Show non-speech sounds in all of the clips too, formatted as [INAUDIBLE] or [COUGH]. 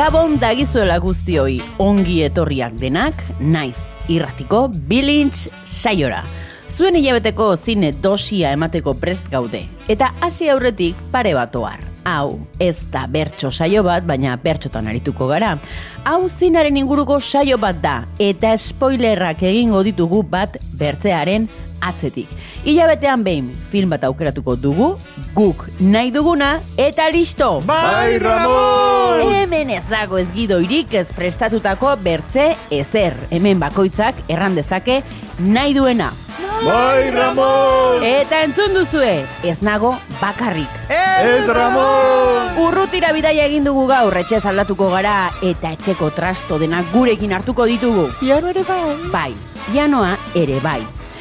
Gabon dagizuela guztioi ongi etorriak denak, naiz irratiko bilintz saiora. Zuen hilabeteko zine dosia emateko prest gaude. Eta hasi aurretik pare bat ohar. Hau, ez da bertso saio bat, baina bertxotan arituko gara. Hau zinaren inguruko saio bat da, eta spoilerrak egingo ditugu bat bertzearen atzetik. Hilabetean behin film bat aukeratuko dugu, guk nahi duguna, eta listo! Bai, Ramon! Hemen ez dago ez gidoirik ez prestatutako bertze ezer. Hemen bakoitzak erran dezake nahi duena. Bai, Ramon! Eta entzun duzue, ez nago bakarrik. Ez, Ramon! Urrutira bidaia egin dugu gaur, etxez aldatuko gara, eta etxeko trasto denak gurekin hartuko ditugu. Piano ere bai. Bai, pianoa ere bai.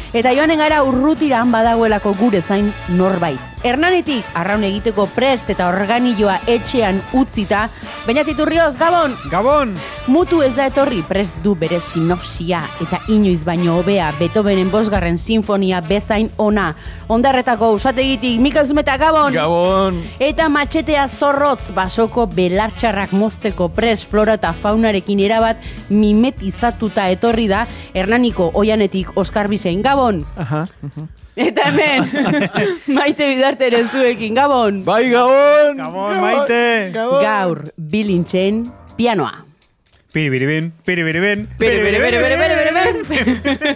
Eta joanen gara urrutiran badagoelako gure zain norbait. Hernanetik arraun egiteko prest eta organilloa etxean utzita, Beñatiturrioz, Gabon! Gabon! Mutu ez da etorri prest du bere sinopsia eta inoiz baino hobea Beethovenen bosgarren sinfonia bezain ona. Ondarretako usategitik Mikael Zumeta Gabon! Gabon! Eta matxetea zorrotz basoko belartxarrak mozteko pres flora eta faunarekin erabat mimetizatuta etorri da Hernaniko oianetik Oskar Bisein Gabon! Aha. Eta hemen, [LAUGHS] maite bidarteren zuekin, Gabon! Bai, Gabon! Gabon, maite! Gabon! Gaur, bilintzen pianoa. Piribiribin, piribiribin, Bere, bere, bere, bere, bere, bere, bere.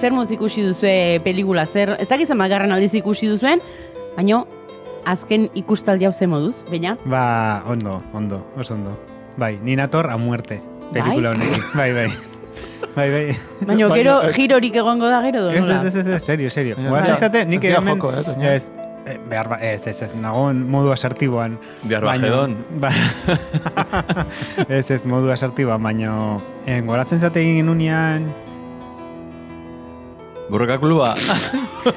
Zer moz ikusi duzue pelikula, zer, ez dakit magarren aldiz ikusi duzuen, baino azken ikustaldi hau ze moduz, baina? Ba, ondo, ondo, oso ondo. Bai, ni nator a muerte, pelikula honekin. Bai, bai. Bai, bai. Baina gero girorik egongo da gero Ez, donola. ez, ez, ez, serio, serio. Baina Goatzen ez da- zate, nik ez hemen... eh? Ez, eh, behar ba, ez, ez, ez, nagoen modu asertiboan. Bihar Baina- bajedon. Ba, [LAUGHS] ez, ez, modu asertiboan, baina... Eh, goratzen zate egin unean Burroka kluba.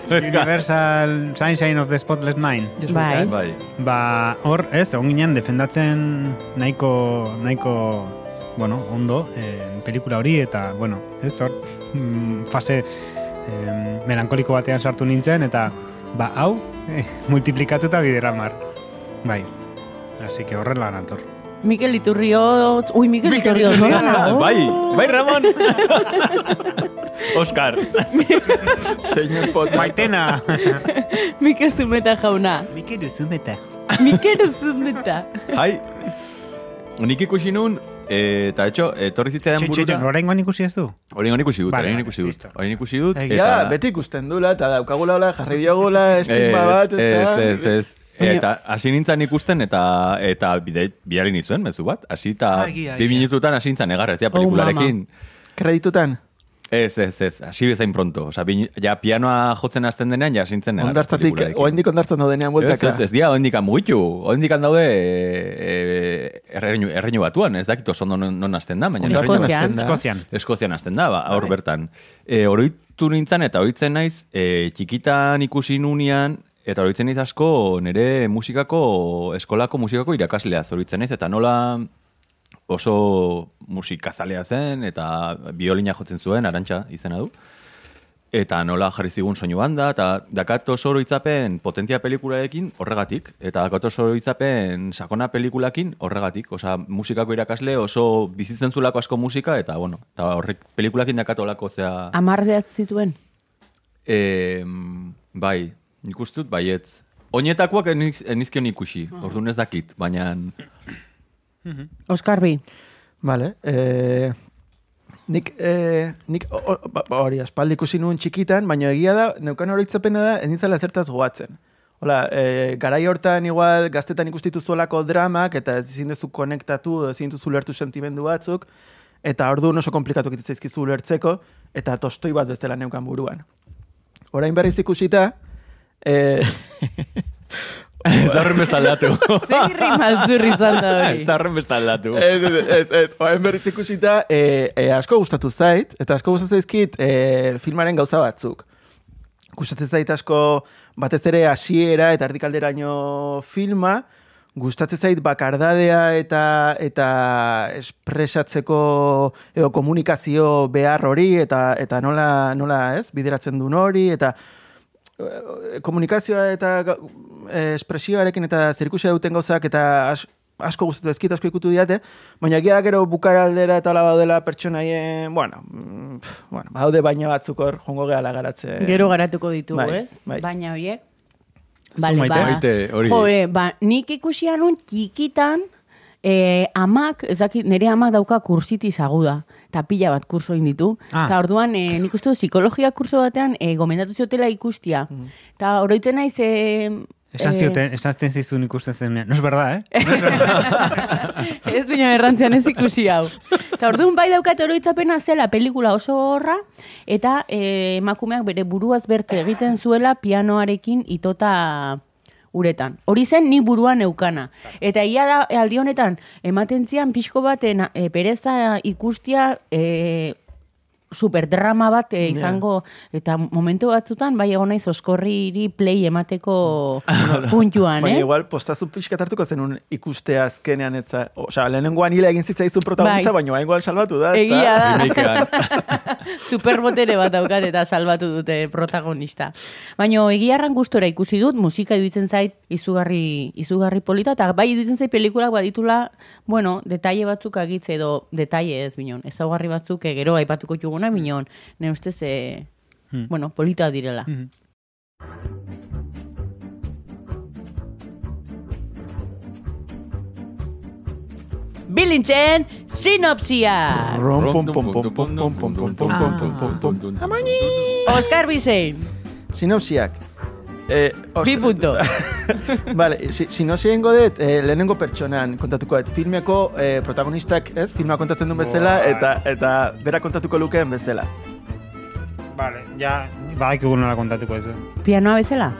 Universal Sunshine of the Spotless Mind. Bai. bai. Ba, hor, ez, egon ginen defendatzen nahiko, nahiko, bueno, ondo, eh, pelikula hori, eta, bueno, ez, hor, mm, fase eh, melankoliko batean sartu nintzen, eta, ba, hau, eh, multiplikatuta bideramar. Bai, así que horrela nator. Mikel Iturriotz, ui, Mikel Iturriotz, nola nago? Bai, bai, Ramon! Oscar. [LAUGHS] Señor Potter. Maitena! [LAUGHS] Mikel Zumeta jauna. Mikel Uzumeta. Mikel Zumeta. Hai. Nik ikusi nun, eh, eta etxo, etorri zitzaidan Txe, txe, txe, burura. oraingoan ikusi ez du? Orain ikusi dut, vale, ikusi dut. Orain ikusi dut. Ja, beti ikusten dula, eta daukagula hola, jarri diogula, estigma bat, ez, eta... ez, ez. Eta hasi nintzen ikusten eta eta bide, bidali nizuen, mezu bat. Hasi eta egia, bi minututan hasi nintzen egarrez, ja, Oh, pelikularekin. Kreditutan, Ez, ez, ez, hasi bezain pronto. Osa, bin, ja, pianoa jotzen hasten denean, ja, sintzen negar. ondartzatik, oaindik ondartzan daudenean Ez, bueltaka. ez, ez dia, oendikan mugitu. Oendikan daude e, e, erreinu, erreinu batuan, ez dakit oso non, non hasten da, baina Eskozian. da. Eskozian. Eskozian hasten da, ba, hor bertan. E, oroitu nintzen eta oroitzen naiz, e, txikitan ikusi nunean, eta oroitzen naiz asko nire musikako, eskolako musikako irakaslea oroitzen naiz, eta nola oso musikazalea zen, eta biolina jotzen zuen, arantxa izena du. eta nola jarri zigun soinu banda, eta dakat oso oroitzapen potentia pelikularekin horregatik, eta dakat oso oroitzapen sakona pelikulakin horregatik, osea, musikako irakasle oso bizitzen zulako asko musika, eta bueno, eta horrek pelikulakin dakat olako, zea... Amar zituen. E, bai, nik uste dut, baietz. Oinetakoak eniz, enizkion ikusi, orduan ez dakit, baina... Oskar bi. Vale, eh, nik, eh, nik o- ba- ba, hori, aspaldi ikusi nuen txikitan, baina egia da, neukan horitzapena da, ez nintzela zertaz goatzen. Hola, eh, garai hortan igual gaztetan ikustitu zuelako dramak, eta ez ezin duzu konektatu, ezin duzu lertu sentimendu batzuk, eta orduan oso komplikatu egiten zaizkizu ulertzeko, eta tostoi bat bestela neukan buruan. Orain berriz ikusita, eh, Zarren bestaldatu. [LAUGHS] Zerri maltzurri izan da hori. Zarren bestaldatu. ez, ez, ez, ez, oain berriz ikusita, e, e, asko gustatu zait, eta asko gustatu zaizkit e, filmaren gauza batzuk. Gustatzen zait asko batez ere hasiera eta erdikalderaino filma, gustatzen zait bakardadea eta eta espresatzeko edo komunikazio behar hori eta eta nola nola, ez, bideratzen duen hori eta komunikazioa eta eh, espresioarekin eta zirkusia duten gauzak eta as, asko gustatu ezkit asko ikutu diate, baina egia da gero bukaraldera eta hola baudela pertsonaien, bueno, mm, pf, bueno, badaude baina batzuk hor jongo gehala garatzen. Gero garatuko ditugu, Bai, ez? bai. Baina horiek. maite. Maite, hori. Jo, eh, ba, nik ikusi anun txikitan, eh, amak, ez dakit, nire amak dauka kursitiz aguda, eta pila bat kurso egin ditu. Ah. Eta orduan, eh, nik uste psikologia kurso batean, eh, gomendatu ziotela ikustia. Eta oroitzen naiz, eh, Esan eh, zioten, esan zizun ikusten zen. No es verdad, eh? [LAUGHS] ez baina errantzian ez ikusi hau. Eta orduan bai daukat oroitzapena zela pelikula oso horra, eta eh, emakumeak bere buruaz bertze egiten zuela pianoarekin itota uretan. Hori zen ni buruan eukana. Eta ia da aldi honetan ematen zian pixko baten e, pereza ikustia e, superdrama bat e, izango eta momentu batzutan bai egon naiz oskorriri play emateko [LAUGHS] puntuan, Baina eh? igual postazu pixkat hartuko zenun ikustea azkenean etza. Osea, lehenengoan hile egin zitzaizun protagonista, Bai. baina igual salbatu da. Egia da. [LAUGHS] Superbotere bat daukat eta salbatu dute protagonista. Baina egiarran gustora ikusi dut, musika iduitzen zait izugarri, izugarri polita, eta bai iduitzen zait pelikulak baditula, bueno, detaile batzuk agitze edo detaile ez binon, ezaugarri batzuk eh, gero aipatuko ona minon, ne ustez, e, hmm. bueno, polita direla. Hmm. Bilintzen sinopsia! Oskar Bizein! Sinopsiak, Eh, bi punto. [LAUGHS] Vale, si, sinopsia ingo dut, eh, lehenengo pertsonan kontatuko dut. Filmeko eh, protagonistak, ez, filma kontatzen duen bezala, eta eta bera kontatuko lukeen bezala. Vale, ja, badakigu nola kontatuko ez. Pianoa bezala?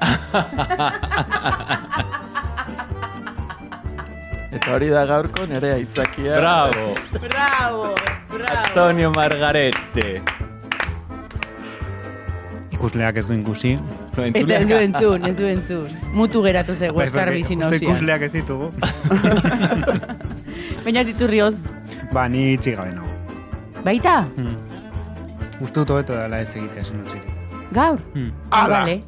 [LAUGHS] Eta hori da gaurko nire aitzakia. Bravo. Bravo, bravo. Antonio Margarete. Ikusleak ez du ikusi. Lo Eta ez du entzun, ez du entzun. Mutu geratu zego, Oskar porque Bizin justo ikusleak ez ditugu. [LAUGHS] Baina diturrioz, ba, ni itxi gabe nago. baita, Hmm. Uste dut hobeto dela ez egitea sinopsirik. gaur. Hmm. Ah, Ala, vale.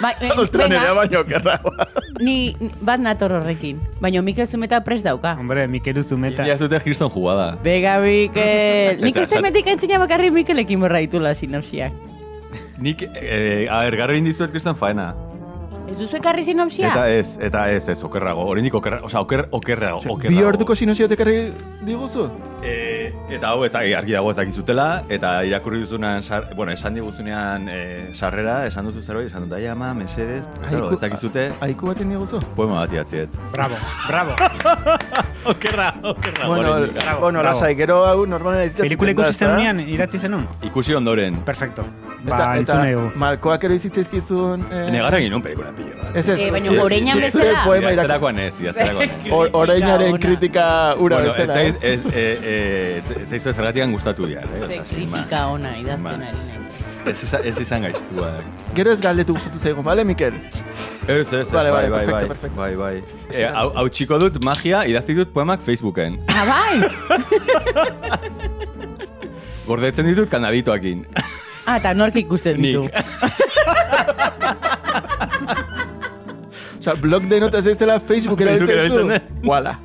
Bai, [LAUGHS] eh, Ostra, nire baino kerragoa. [LAUGHS] Ni bat nator horrekin. Baina Mikel Zumeta prest dauka. Hombre, Mikel Uzumeta. Ja zute Kriston jugada. Bega, Mikel. Nik esan- metik entzina bakarrik Mikelekin borra ditula sinopsiak. Nik, eh, a ber, garri indizuet Kriston faena. Ez duzu ekarri sinopsia? Eta ez, eta ez, ez, okerrago. Horendik okerrago, oza, oker, okerrago, okerrago. Bi orduko sinopsia tekarri diguzu? E, eta hau, ez, argi dago ez dakizutela, eta irakurri duzunean, sar, bueno, esan diguzunean e, sarrera, esan duzu zerbait, esan dut, ai ama, mesedez, claro, ez dakizute, Aiku baten diguzu? poema bat idatziet. Bravo, bravo. [LAUGHS] Okerra, okerra. Bueno, bravo, bueno, lasai, gero hau normalen editatzen Pelikula ikusi zenunean, iratzi zenun? Ikusi ondoren. Perfecto. Eta, Ba, nahi eta dugu. malkoak ere izitzaizkizun... Eh, Negarra egin pelikula pillo. bat. Ez ez. Eh, baina ez- oreinan ez- bezala? ez Poema irak... Idazterakoan ez, idazterakoan ez. Or- Oreinaren kritika ura Bueno, ez bezala. zaiz, eh? ez, e, e, ez zaizu zergatikan gustatu dira, eh? Kritika ona idazten ari. Ez, izan- ez izan gaiztua. Gero ez galdetu gustatu zaigun, bale, Mikel? Ez, ez, ez, Vale, bai, vale, bai, perfecto, bai, perfecto. bai, bai. Eh, hau, hau txiko dut magia, idazti dut poemak Facebooken. Ah, bai! Gordetzen ditut kanaditoakin. Ah, eta nork ikusten ditu. [LAUGHS] Osa, blog de notas ez dela Facebook Facebook erabiltzen zu. Wala.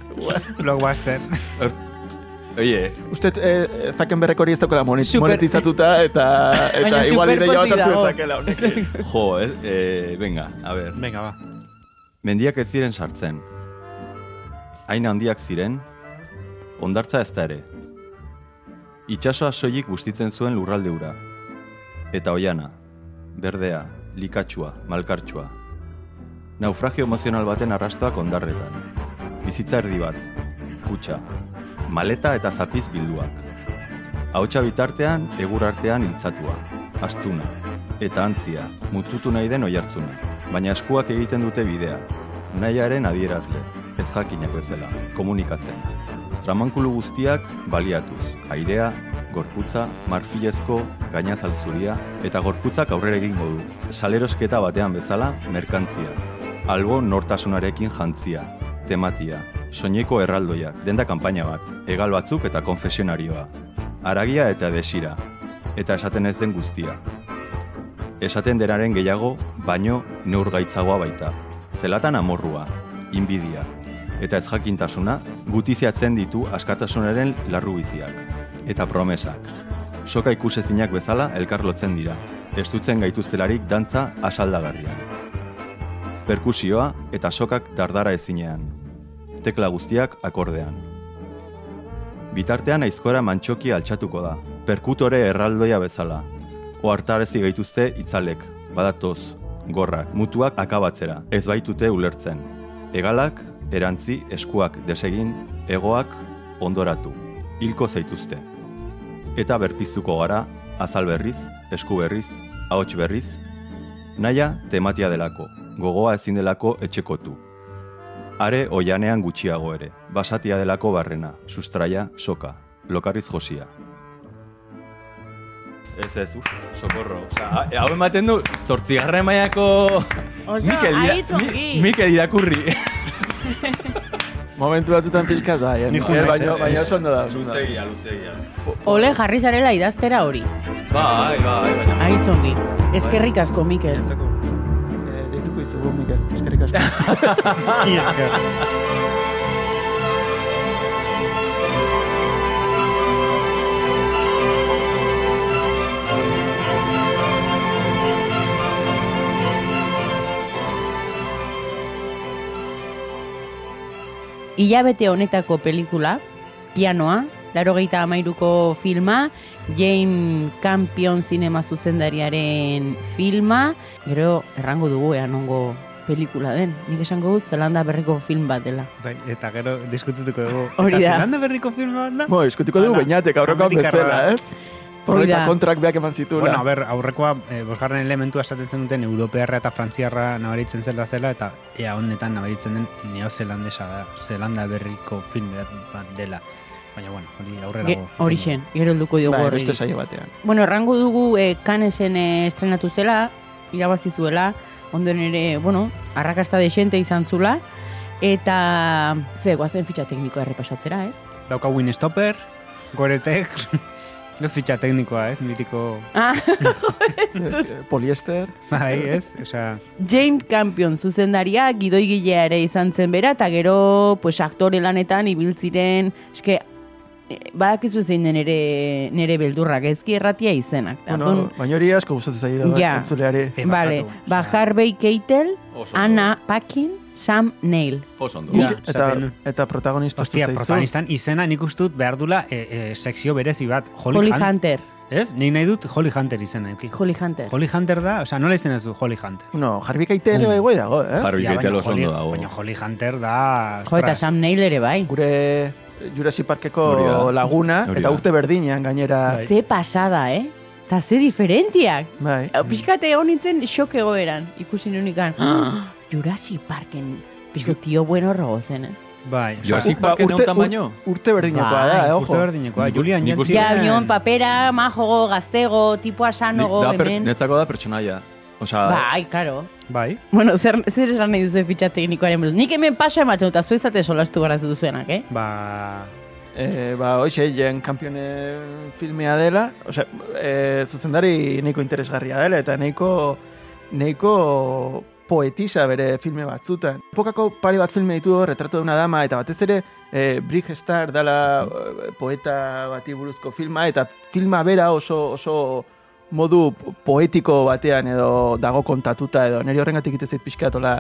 Blockbuster. [LAUGHS] Oie, Uste, eh, Zuckerberg hori ez Super- monetizatuta eta, [LAUGHS] eta igual ideia bat hartu ezakela honekin. jo, ez, eh, venga, a ver. Venga, ba. Mendiak ez ziren sartzen. Hain handiak ziren, ondartza ez da ere. Itxasoa soilik bustitzen zuen lurralde ura. Eta oiana, berdea, likatsua, malkartsua. Naufragio emozional baten arrastoak ondarretan. Bizitza erdi bat, kutsa, maleta eta zapiz bilduak. Ahotsa bitartean, egur artean hiltzatua, astuna, eta antzia, mututu nahi den oihartzuna. Baina eskuak egiten dute bidea, nahiaren adierazle, ez jakinak bezala, komunikatzen. Tramankulu guztiak baliatuz, airea, gorputza, marfilezko, gainazalzuria, eta gorputzak aurrera egingo du. Salerosketa batean bezala, merkantzia. Albo nortasunarekin jantzia, tematia, soineko erraldoiak, denda kanpaina bat, egal batzuk eta konfesionarioa. Aragia eta desira, eta esaten ez den guztia. Esaten denaren gehiago, baino neurgaitzagoa baita. Zelatan amorrua, inbidia, eta ez jakintasuna gutiziatzen ditu askatasunaren larrubiziak. Eta promesak. Soka ikusezinak bezala elkarlotzen dira. Estutzen gaituztelarik dantza asaldagarrian. Perkusioa eta sokak dardara ezinean. Tekla guztiak akordean. Bitartean aizkora mantxoki altxatuko da. Perkutore erraldoia bezala. Oartarezi gaituzte itzalek, badatoz, gorrak, mutuak akabatzera, ez baitute ulertzen. Egalak, erantzi, eskuak desegin, egoak ondoratu, hilko zaituzte. Eta berpiztuko gara, azal berriz, esku berriz, ahots berriz, naia tematia delako, gogoa ezin delako etxekotu. Are oianean gutxiago ere, basatia delako barrena, sustraia, soka, lokarriz josia. Ez ez, uf, socorro. Osa, hau ematen du, zortzigarren maiako Oso, Mikel, ira-. Mi- Mikel irakurri. Momentu batzutan pixkat da, eh? Ni Eh, joan baina, naiz, baina oso ondo da. luzegia, luzegia. Ole jarri zarela idaztera hori. Bai, bai, baina. Ahitz ongi. Eskerrik asko, Mikel. Izugu, Mikel. Eskerrik asko. [LAUGHS] I esker. Ilabete honetako pelikula, pianoa, laro geita amairuko filma, Jane Campion zinema zuzendariaren filma, gero errango dugu ean ongo pelikula den. Nik esango du Zelanda berriko film bat dela. Bai, eta gero diskututuko dugu. [LAUGHS] Hori Eta da. Zelanda berriko film bat da? Bo, eskutiko dugu bainatek aurrekoan bezala, ez? Hori Horreta da. kontrak beak eman zitula. Bueno, a ber, aurrekoa, eh, bosgarren elementua esaten duten europearra eta frantziarra nabaritzen zela zela, eta ea honetan nabaritzen den neozelandesa da, zelanda berriko film bat dela. Baina, bueno, hori aurrera Ge, hori gero helduko diogu bai, horri. beste saio batean. Bueno, errango dugu eh, Canesen eh, estrenatu zela, irabazi zuela, ondoren ere, bueno, arrakasta desente izan zula, eta ze, guazen fitxa teknikoa errepasatzera, ez? Dauka Win Stopper, Goretek, [LAUGHS] ez fitxa teknikoa, ez, mitiko, Ah, [LAUGHS] Eh, Poliester. bai, ez, osea, James Campion zuzendaria gidoigilea ere izan zen bera, eta gero, pues, aktore lanetan ibiltziren, eske, eh, badakizu zein den nere, nere beldurrak ezki erratia izenak. Bueno, baina hori asko gustatzen zaio Ja. entzuleari. eh, Vale, ba, Harvey Keitel. Anna Paquin, Sam Neill. Oso ondo. Ja, Eta, eta protagonista Ostia, zaizu. protagonistan izena nik uste dut behar dula e, e, sekzio berezi bat. Holly, Holly Hunt- Hunter. Ez? Nik nahi dut Holly Hunter izena. Euki. Holly Hunter. Holly Hunter da, osea, nola izena zu Holly Hunter? No, jarbi kaitele Mm. dago, eh? Harvey Ja, Keitel oso ondo dago. Baina Holly Hunter da... Jo, eta Sam Neill ere bai. Gure Jurassic Parkeko laguna, Hori eta urte berdinean gainera. Ze pasada, eh? Ta ze diferentiak. Bai. Piskate honitzen xok egoeran, ikusi nunikan. [GASPS] Jurassic Parken, pixko tio bueno rogo zen, ez? Bai, osea, Jurassic Ba, urte- egon tamaino? ur- Urte berdinekoa Bai, da, eh, urte ojo. berdinekoa. Nik- Julian Jentzi. Ja, bion papera, majogo, gaztego, tipua sanogo, hemen. netzako da pertsonaia. Osa, Bai, karo. Bai. Bueno, zer, zer esan nahi duzu fitxa teknikoaren buruz. Nik hemen paso ematen dut, eta zuezate solastu gara duzuenak, eh? Ba... E, ba, hoxe, jen kampione filmea dela, osea, e, zuzendari nahiko interesgarria dela, eta nahiko, nahiko poetisa bere filme batzutan. Epokako pare bat filme ditu hor, retrato de una dama, eta batez ere, e, Bridge Star dala e, poeta bati buruzko filma, eta filma bera oso, oso modu poetiko batean edo dago kontatuta edo niri horrengatik ite zait pixkatola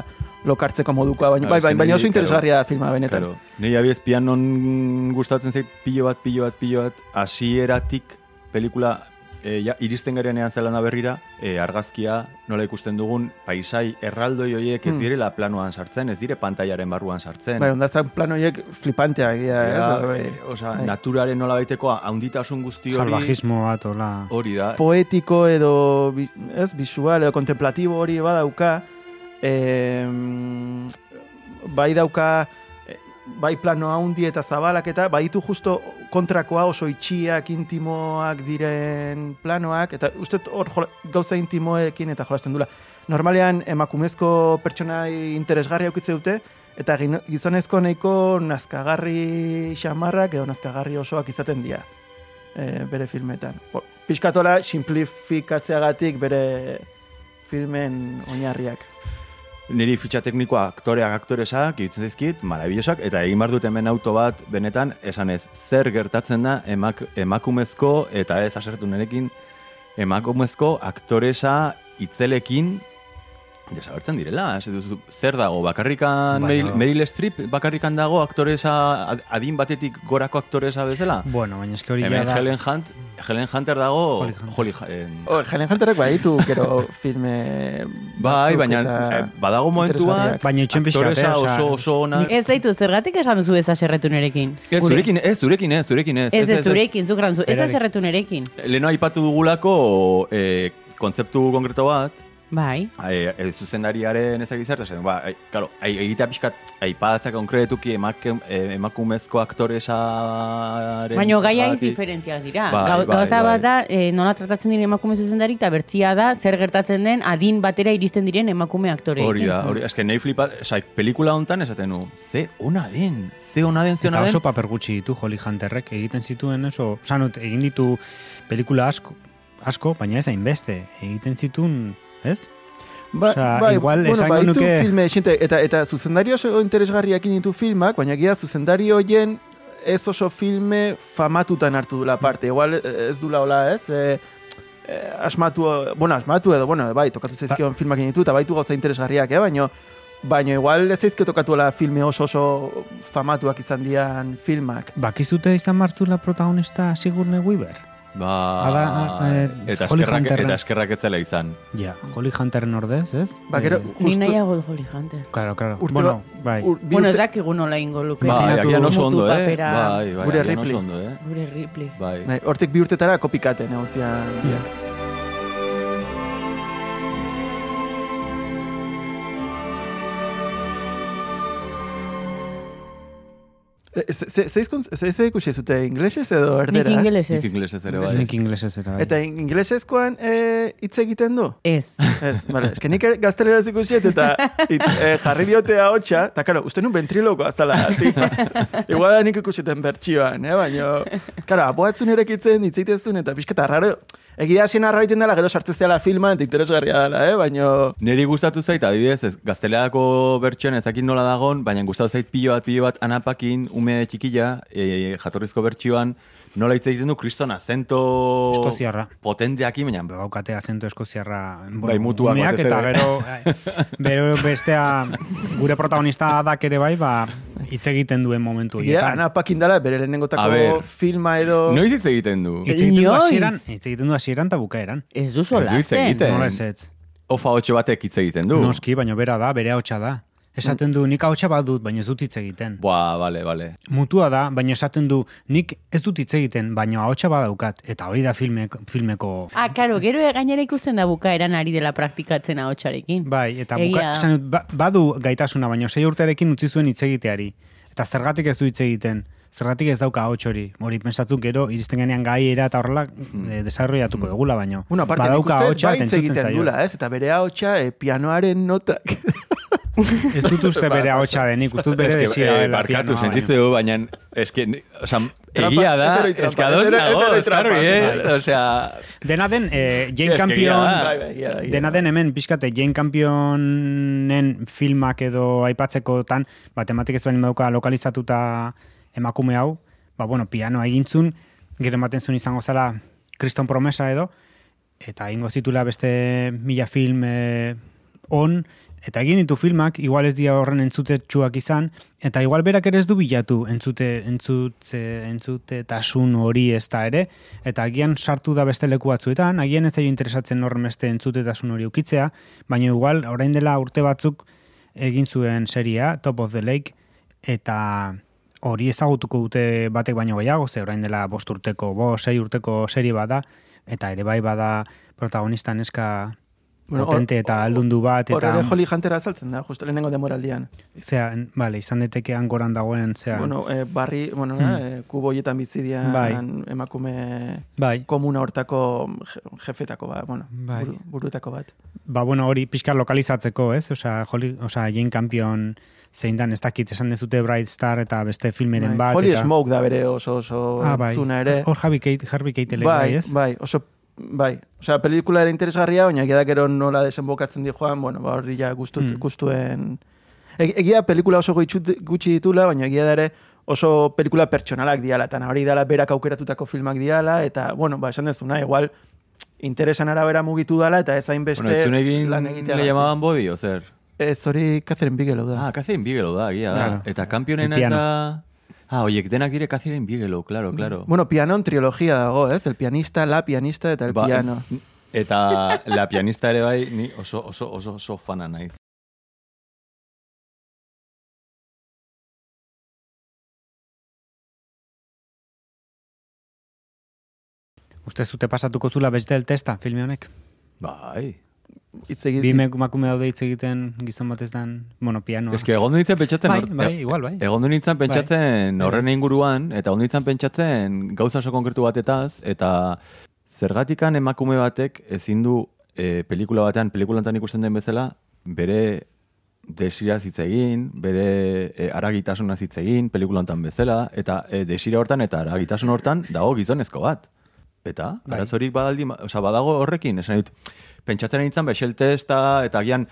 lokartzeko modukoa, baina, bai, bai, baina oso interesgarria da filma benetan. Claro. Nei abiez pianon gustatzen zait pilo bat, pilo bat, pilo bat, hasieratik pelikula e, ja, iristen garenean zelanda berrira, e, argazkia nola ikusten dugun paisai erraldoi horiek ez Hmm. direla planoan sartzen, ez dire pantailaren barruan sartzen. Bai, ondartzan plan horiek flipantea egia, ez? Ea, Bai. e, osea, Bai. naturaren nola baiteko haunditasun guzti hori Salvajismo bat, hola. hori da. poetiko edo ez visual edo kontemplatibo hori badauka eh, bai dauka eh, bai plano handi eta zabalak eta baditu justo kontrakoa oso itxiak, intimoak diren planoak, eta uste hor gauza intimoekin eta jolasten dula. Normalean emakumezko pertsonai interesgarri aukitze dute, eta gizonezko nahiko nazkagarri xamarrak edo nazkagarri osoak izaten dira e, bere filmetan. Piskatola simplifikatzeagatik bere filmen oinarriak. Niri fitxa teknikoa aktoreak aktoresak iruditzen zaizkit, marabillosak, eta egin behar dut hemen auto bat benetan, esan ez, zer gertatzen da emak, emakumezko, eta ez asertu nerekin, emakumezko aktoresa itzelekin desabertzen direla. Ez duzu, zer dago, bakarrikan Baina- Meryl, Meryl Streep, bakarrikan dago aktoresa, ad- adin batetik gorako aktoresa bezala? Bueno, baina eske hori Hemen ja da... Helen Hunt, Helen Hunter dago, Holly Hunter. Holly, eh, Oh, Helen Hunterrek baditu, gero filme Bai, baina eta eh, badago momentu bat. Baina aktoresa eh, oso, oso ona. Ez zaitu, zergatik esan duzu ez aserretu nerekin? Ez, zurekin, ez, zurekin ez, zurekin ez. Ez, ez, zurekin, zuk ranzu, ez aserretu nerekin. Leno aipatu dugulako eh, kontzeptu konkreto bat, Bai. eh, eh, zuzendariaren ezagizert, esan, ba, eh, claro, ai- egitea pixkat, aipatzak konkretuki emake, eh, emakumezko aktoresaren... Baina gaiaiz bati- diferentiak dira. Bai, Gau- bai, Gauza bai. bat da, eh, nola tratatzen diren emakume zuzendari, eta bertzia da, zer gertatzen den adin batera iristen diren emakume aktoreekin. Hori da, hori, eske nahi flipat, oza, pelikula hontan esaten nu, ze ona den, ze ona den, ze Eta ona den. oso paper gutxi ditu Holly Hunterrek egiten zituen oso, osanut, egin ditu pelikula asko, asko, baina ez hainbeste, egiten zituen, ez? Ba, Osea, igual esango baditu nuke- filme xente, eta, eta zuzendari oso interesgarriak ditu filmak, baina gira zuzendari hoien ez oso filme famatutan hartu dula parte. Igual ez dula hola, ez? E, e, asmatu, bueno, asmatu edo, bueno, bai, tokatu zaizkion filmak ditu, eta baitu gauza interesgarriak, eh? baina Baina igual ez zaizkio tokatuela filme oso oso famatuak izan dian filmak. Bakizute izan martzula protagonista Sigourney Weaver? Ba, Hala, eh, eta Holly eskerrak, Hunterren. eta eskerrak ez zela izan. Ja, Holly Hunterren ordez, ez? Ba, gero, Eh, Ni justu- nahiago dut Holly Hunter. claro, claro. Urte bueno, ba- bai. ur- Bueno, ez dakigu nola ingo luke. Bai, Imaginatu agian oso mutu ondo, eh? papera, Bai, bai, Gure agian Ripley. oso ondo, eh? Gure Ripley. Bai. Bai, hortik bi urtetara kopikate negozian. Ja. Ze- ze- Zeiz ze ikusi zute inglesez edo Nik erderaz? ingelesez. Nik inglesez ere bai. Nik inglesez era. bai. Eta in- ingelesezkoan eh, hitz egiten du? Ez. Ez, vale, eske nik ere gazteleraz ikusiet eta it, eh, jarri diote hotxa, eta karo, uste nun ventriloko azala. Igual da nik ikusiten bertxioan, eh? baina, karo, aboatzun erekitzen, hitzeitezun, eta pixketa raro, egia hasien arraiten dela, gero sartzen zela filman, eta interesgarria dela, eh? baina, Neri gustatu zait, adibidez, ez, gazteleako bertsioan ezakit nola dagon, baina gustatu zait pilo bat, pilo bat anapakin, ume txikila, e, jatorrizko bertsioan, nola hitz egiten du kriston azento Eskoziarra. potenteakin, baina Daukate acento eskoziarra. Bai, umeak batez eta ere. gero, eh, bero bestea, gure protagonista adak ere bai, ba, hitz egiten duen momentu egia, horietan. ana pakin dela, bere lehenengotako filma edo... noiz hitz egiten du? Hitz egiten du hasieran, hitz egiten du hasieran eta bukaeran. Ez du Ez du hitz egiten. Nola ez ez. Ofa hotxe batek hitz egiten du. Noski, baina bera da, bere hotxa da. Esaten du, nik hotxa bat dut, baina ez dut hitz egiten. Boa, bale, bale. Mutua da, baina esaten du, nik ez dut hitz egiten, baina ahotsa badaukat. Eta hori da filmek, filmeko... Ah, karo, gero gainera ikusten da bukaeran ari dela praktikatzen ahotsarekin. Bai, eta buka, esan dut, ba, badu gaitasuna, baina sei urterekin utzi zuen hitz egiteari. Eta zergatik ez du hitz egiten? Zergatik ez dauka ahots hori? Hori pensatzuk gero, iristen genean gaiera eta horrela mm. desarrollatuko dugula, baino. Bueno, aparte, nik badauka ahotsa bai egiten zaio. dula, ez? Eta bere ahotsa, eh, pianoaren notak. [LAUGHS] Ez dut uste bere Ba, ahotsa denik, uste dut bere Eske, desira eh, dela barkatu, sentitze du, baina, eske, Trampa, egia da, eske ados nago, eskarbi, eh? Osea, Dena den, eh, Jane Campion... Bai, bai, Dena den hemen, pixkate, Jane Campionen filmak edo aipatzekotan, ba, tematik ez behin dauka lokalizatuta emakume hau, ba, bueno, pianoa egintzun, gero ematen zuen izango zela kriston promesa edo, eta ingo zitula beste mila film eh, on, eta egin ditu filmak, igual ez dira horren entzutetsuak izan, eta igual berak ere ez du bilatu entzute, entzutze, entzute tasun hori ez da ere, eta agian sartu da beste leku batzuetan, agian ez zaio interesatzen horren beste entzutetasun hori ukitzea, baina igual orain dela urte batzuk egin zuen seria, Top of the Lake, eta hori ezagutuko dute batek baino gehiago, ze orain dela bost urteko, bo, sei urteko serie bada, eta ere bai bada protagonista neska Bueno, potente eta aldundu bat, eta... ere Holly Huntera azaltzen da, justo lehenengo demoraldian. Zea, vale, izan deteke hangoran dagoen, zea... Bueno, eh, barri, bueno, Hmm. eh, kubo hoietan bizidian Bai. emakume bai, komuna hortako je- jefetako bat, bueno, Bai. buru, burutako bat. ba, bueno, hori pixka lokalizatzeko, ez? Osa, Holly, osa, Jane Campion zein dan, ez dakit, esan dezute Bright Star eta beste filmeren bat. Bai. Holly eta... Smoke da bere oso oso ah, bai. ere. Hor Harvey Keitel, Harvey Keitel, bai, bai, ez? bai, oso bai. Osea, pelikula ere interesgarria, baina egia da gero nola desenbokatzen di joan, bueno, ba horri ja gustut, Mm. gustuen E- Egia pelikula oso gutxi gutxi ditula, baina egia da ere oso pelikula pertsonalak diala, eta hori dala berak aukeratutako filmak diala, eta, bueno, ba, esan dezuna, igual, interesan arabera mugitu dala, eta ez hainbeste bueno, egin lan le egiteagatik. llamaban body, o zer? Ez hori Catherine Bigelow da. Ah, Catherine Bigelow da, egia da. Claro. Eta kampionen El piano. eta... Ah, oiek denak dire Catherine Bigelow, claro, claro. Bueno, pianon trilogia dago, ez? El pianista, la pianista eta el Ba, piano. [LAUGHS] Eta la pianista ere bai, ni oso, oso, oso, oso fana naiz. Uste zute pasatuko zula beste el testa, filme honek? Bai. Hitz egit, Bi emakume daude hitz egiten gizon batez dan, bueno, pianoa. Ez que egon nintzen pentsatzen... Bai, bai, igual, bai. Egon nintzen pentsatzen Bai. horren inguruan, eta egon nintzen pentsatzen gauza oso konkretu batetaz, eta zergatikan emakume batek ezin du e, pelikula batean, pelikulantan ikusten den bezala, bere desira hitz egin, bere e, aragitasuna hitz egin, pelikulantan bezala, eta e, desira hortan eta aragitasun hortan dago gizonezko bat. Eta, Bai. arazorik badaldi, osea, badago horrekin, esan dut, pentsatzen nintzen Bexel testa, eta agian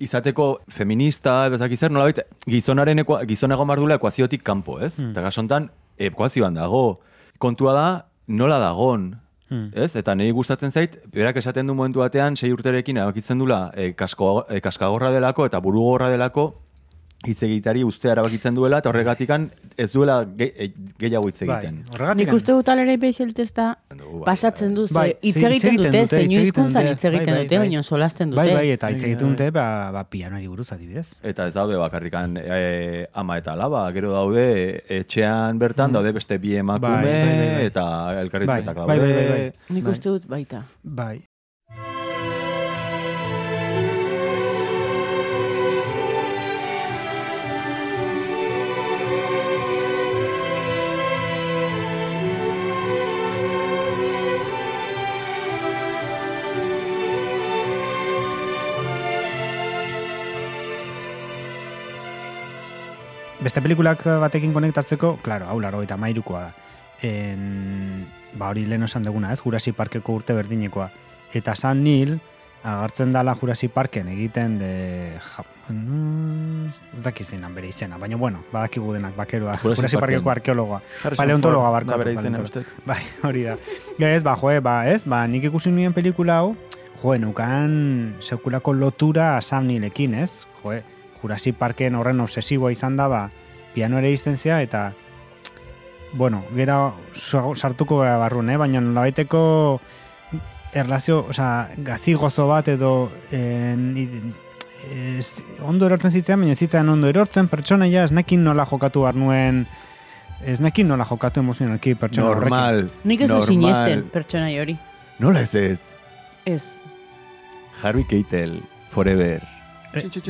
izateko feminista, edo ezak zer, nolabait, gizonaren ekua, gizon egon behar duela ekuaziotik kanpo, ez? Hmm. Eta gasontan, ekuazioan dago. Kontua da, nola dagon, Hmm. ez? Eta niri gustatzen zait, berak esaten du momentu batean, sei urterekin erabakitzen dula e, kasko, e, kaskagorra delako eta burugorra delako, hitz egitari ustea erabakitzen duela, eta horregatikan ez duela ge, e, gehiago hitz Bai, egiten. horregatik. Nik uste dut alere beixel testa bai, pasatzen du, Bai, hitz egiten dute, zeinu hitz egiten hizkuntzan dute. hitz egiten Bai, bai, dute, bai. baina solasten dute. Bai, bai, eta hitz Bai, egiten bai. dute, ba, ba pianoari buruz adibidez. Eta ez daude bakarrikan e, ama eta alaba, gero daude etxean bertan, daude beste bi emakume, Bai, bai, bai, bai. eta elkarrizketak Bai, daude. bai, bai, bai. Nik Bai. uste dut baita. Bai. Beste pelikulak batekin konektatzeko, claro, hau laro eta mairukoa da. En, ba hori lehen esan duguna, ez? Jurasi Parkeko urte berdinekoa. Eta San Nil, agartzen dala Jurasi Parken egiten de... Ja, mm, ez dan bere izena, baina bueno, badakigu denak, bakeroa. Jurassic Jurasi Parken. Parkeko arkeologoa. Paleontologa da bere izena. Bai, hori da. Ez, ba, joe, ba, ez, ba, nik ikusi nuen pelikula hau, joe, nukan sekulako lotura Sam Neillekin, ez? Joe, Jurassic Parken horren obsesiboa izan da, ba, piano ere izten zea, eta, bueno, gero sa- sartuko gara barrun, eh? baina nolabaiteko erlazio, osea, gazi gozo bat edo en, ez, ondo erortzen zitzen, baina ez zitzen ondo erortzen, pertsonaia ez nekin nola jokatu behar nuen, ez nekin nola jokatu emozionalki pertsona horrekin. Normal. Nik ez sinesten pertsonai hori. Nola ez ez? Ez. Harvey Keitel, forever.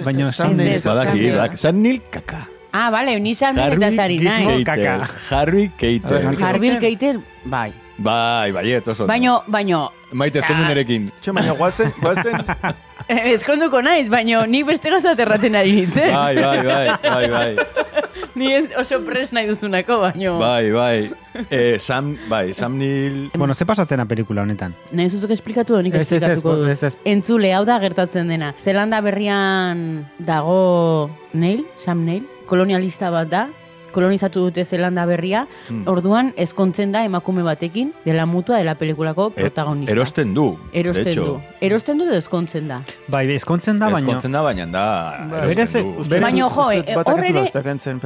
Baina Ez, ez, Badaki, San Nil kaka. Ah, bale, ni Neill Harvey eta zari nahi. kaka. Keitel. Harvey Keitel. Harvey Harbil Keitel, bai. Bai, bai, oso. Baino, baino, Maite, ezkondu nerekin. Txo, baina guazen, guazen, [LAUGHS] [LAUGHS] ezkonduko naiz, baino nik beste gazat erraten ari nintzen. Bai, bai, bai, bai, bai. [LAUGHS] Ni ez oso pres nahi duzunako, baino... Bai, bai. Eh, Sam, bai, Sam Neill... Bueno, ze pasatzen pelikula honetan? Nahi zuzuk esplikatu da, nik Ez, ez, ez, esplikatuko dut. ez, ez. Entzule, hau da gertatzen dena. Zelanda berrian dago Neil, Sam Neil, kolonialista bat da, kolonizatu dute Zelanda berria, Hmm. orduan ezkontzen da emakume batekin, dela mutua dela pelikulako Eh, protagonista. Erosten du. Erosten de hecho. du. Erosten du edo ezkontzen da. Bai, ezkontzen da, baina... Ezkontzen da, baina da... Berez-. Berez- Baina, jo, eh, dut batak hor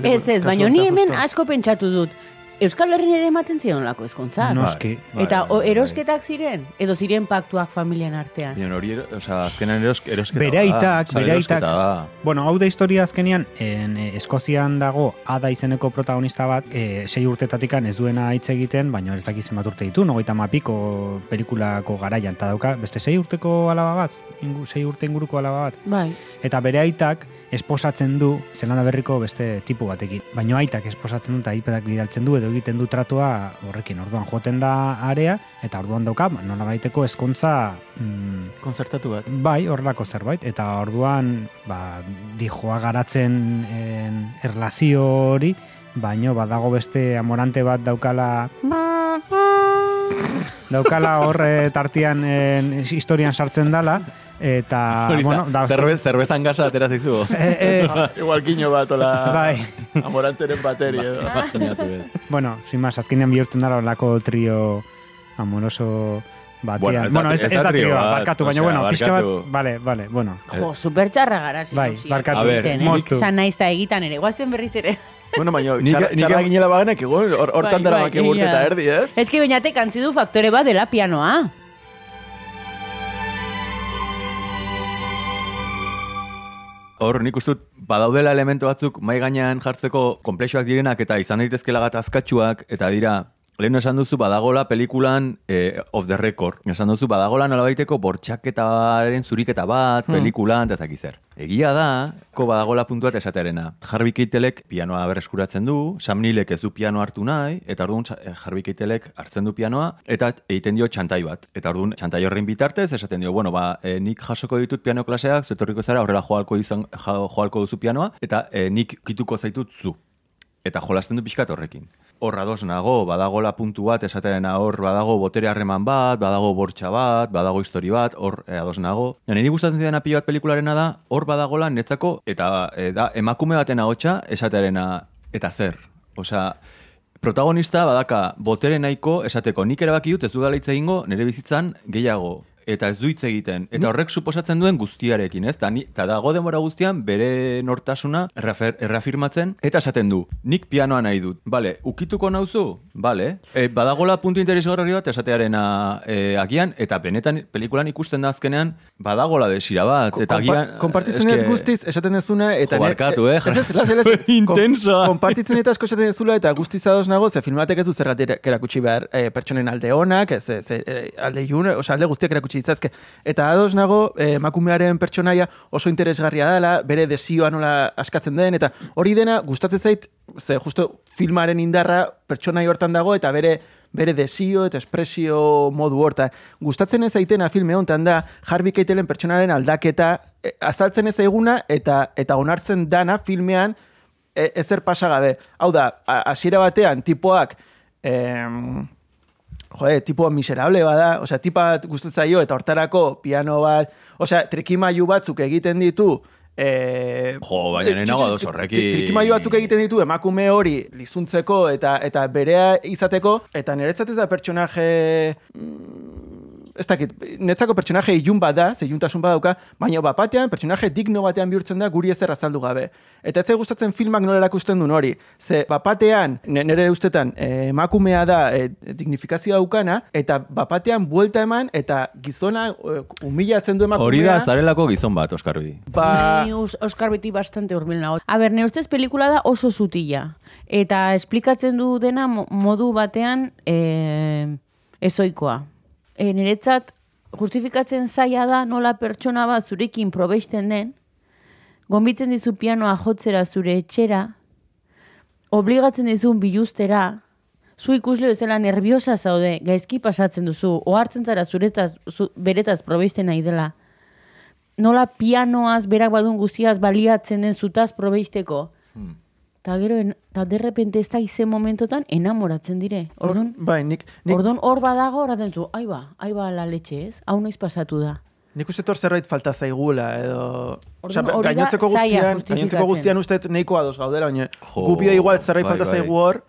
ez ez baina ni hemen asko pentsatu dut. Euskal Herrin ere ematen zion lako ezkontzak. Noski. Bai, Eta bai, o, bai. erosketak ziren, edo ziren paktuak familian artean. Baina hori, ero- osea, azkenan eros, erosketa Bere da. aitak, Osea, bere erosketa aitak. da. Bueno, hau da historia azkenian, en, eh, Eskozian dago Ada izeneko protagonista bat, e, sei urtetatikan ez duena hitz egiten, baina ez dakit zenbat urte ditu, nogeita mapiko pelikulako garaian, eta dauka, beste sei urteko alaba bat, ingu, sei urte inguruko alaba bat. Bai. Eta bere aitak esposatzen du Zelanda berriko beste tipu batekin. Baina aitak esposatzen du eta aipetak bidaltzen du edo egiten du tratua horrekin. Orduan joten da area eta orduan dauka nola baiteko eskontza mm, Konzertatu bat. bai horrelako zerbait. Eta orduan ba, dijoa garatzen en, erlazio hori, baino badago beste amorante bat daukala daukala horre tartian en, historian sartzen dala eta [LAUGHS] Hori da, bueno, da, zerbe, zerbezan gasa atera zaizu. [LAUGHS] eh, eh, [LAUGHS] Igual kiño bat, ola... Bai. Amoranteren bateri edo. Eh. Bueno, sin más, azkenean bihurtzen dara olako trio amoroso batean. Bueno, ez da- ez, ez da da trio bat, barkatu, baina bueno, pixka bat, vale, vale, bueno. Jo, supertxarra gara, Bai, barkatu. A ver, moztu. San naiz eta egitan ere, guazen berriz ere. Bueno, baina txarra, txarra ginela baganek hortan Bai, dara bai, maki urte egia eta da. erdi, ez? Ez que bainatek antzi du faktore bat dela pianoa. Hor, nik uste badaudela elementu batzuk mai gainean jartzeko komplexuak direnak eta izan daitezkela gatazkatsuak, eta dira, lehen esan duzu badagola pelikulan eh, off the record. Esan duzu badagola nolabaiteko bortxaketaren zuriketa bat, pelikulan, eta zaki zer. Egia da, ko badagola puntu bat esatearena. Harvey Keitelek pianoa berreskuratzen du, Sam Neilek ez du piano hartu nahi, eta orduan Sa- eh, Harvey Keitelek hartzen du pianoa, eta egiten dio txantai bat. Eta orduan txantai horrein bitartez, esaten dio, bueno, ba, eh, nik jasoko ditut piano klaseak, zuetorriko zara, horrela joalko, izan, joalko duzu pianoa, eta eh, nik kituko zaitut zu. Eta jolasten du pixkat horrekin. Hor ados nago, badagola puntu bat, esaterena hor, badago botere harreman bat, badago bortxa bat, badago histori bat, hor eh, ados nago. Ja, niri gustatzen zidan pilo bat pelikularena da, hor badagola netzako, eta eh, da, emakume baten ahotsa esaterena, eta zer. Osea, protagonista badaka botere nahiko esateko nik erabaki dut ez dudala hitz egingo nire bizitzan gehiago eta ez du hitz egiten. Eta horrek suposatzen duen guztiarekin, ez? Ta, ni, ta dago denbora guztian bere nortasuna errafer, errafirmatzen eta esaten du. Nik pianoa nahi dut. Bale, ukituko nauzu? Bale. E, badagola puntu interesgarri bat esatearena e, agian eta benetan pelikulan ikusten da azkenean badagola desira bat eta agian Kompartitzen eske- dut guztiz, esaten dezuna, eta... Barkatu, eh, Ez, ez. Kom- Kompartitzen dut asko esaten dezula, eta guztiz ados nago, ze filmatek ez du zergatik erakutsi behar eh, pertsonen alde onak, ez, ez, eh, alde ilune, oza, alde guztiak erakutsi ditzazke. Eta ados nago, eh, emakumearen pertsonaia oso interesgarria dela, bere desioa nola askatzen den, eta hori dena gustatzen zait, ze justo filmaren indarra pertsonai hortan dago, eta bere bere desio eta espresio modu horta. Gustatzen ez aitena filme honetan da, Harvey Keitelen pertsonaren aldaketa eh, azaltzen ez eguna eta eta onartzen dana filmean e, ezer pasa gabe. Hau da, hasiera batean tipoak em, Jode, tipo miserable bada, osea, tipa bat gustatzen zaio eta hortarako piano bat, osea, trikimailu batzuk egiten ditu, eh, Jo, baina nahi nago ados horrekin. tri- Trikimailu batzuk egiten ditu emakume hori lizuntzeko eta eta berea izateko eta niretzat ez da pertsonaje mm, ez dakit, netzako pertsonaje ilun bat da, ze iluntasun bat dauka, baina bapatean pertsonaje digno batean bihurtzen da guri ezer azaldu gabe. Eta ez gustatzen filmak nola erakusten duen hori. Ze bapatean, ne- nire ustetan, eh, emakumea da eh, dignifikazioa daukana, eta bapatean buelta eman, eta gizona eh, humilatzen du emakumea. Hori da zarelako gizon bat, Oskarbi. Ba, Ni Os- Oscar beti bastante hurbil nago. A ber, ne ustez pelikula da oso zutila. Eta esplikatzen du dena mo- modu batean e, ezoikoa. E, niretzat, justifikatzen zaila da nola pertsona bat zurekin probeisten den, gombitzen dizu pianoa jotzera zure etxera, obligatzen dizun biluztera, zu ikusle bezala nerviosa zaude, gaizki pasatzen duzu, ohartzen zara zuretaz, zu, beretaz probeisten nahi dela, nola pianoaz berak badun guztiaz baliatzen den zutaz probeisteko. Hmm. Ta gero, en, ta derrepente ez da izen momentotan enamoratzen dire. Orduan, Bai, nik, nik, Ordon hor badago, horaten zu, aiba, aiba la leche ez, hau noiz pasatu da. nik uste hor zerbait falta zaigula, edo... Orduan, gainontzeko zaila guztian, gainontzeko guztian uste nahiko ados gaudela, baina Jo, gupio igual zerbait bai, falta bai. zaigu hor.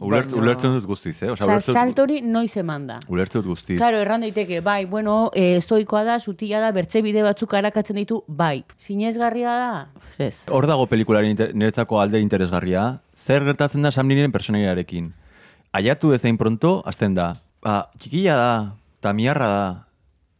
Ulert, Ulertzen dut guztiz, eh? Osa, ulertzen dut- saltori noiz eman da. Ulertzen dut guztiz. Claro, erran daiteke, bai, bueno, e, zoikoa da, sutila da, bertze bide batzuk arakatzen ditu, bai. Zinezgarria da? Ez. Hor dago pelikulari inter- niretzako alde interesgarria. Zer gertatzen da Sam personaiarekin? Aiatu ezein pronto, azten da. Ba, txikila da, eta miarra da,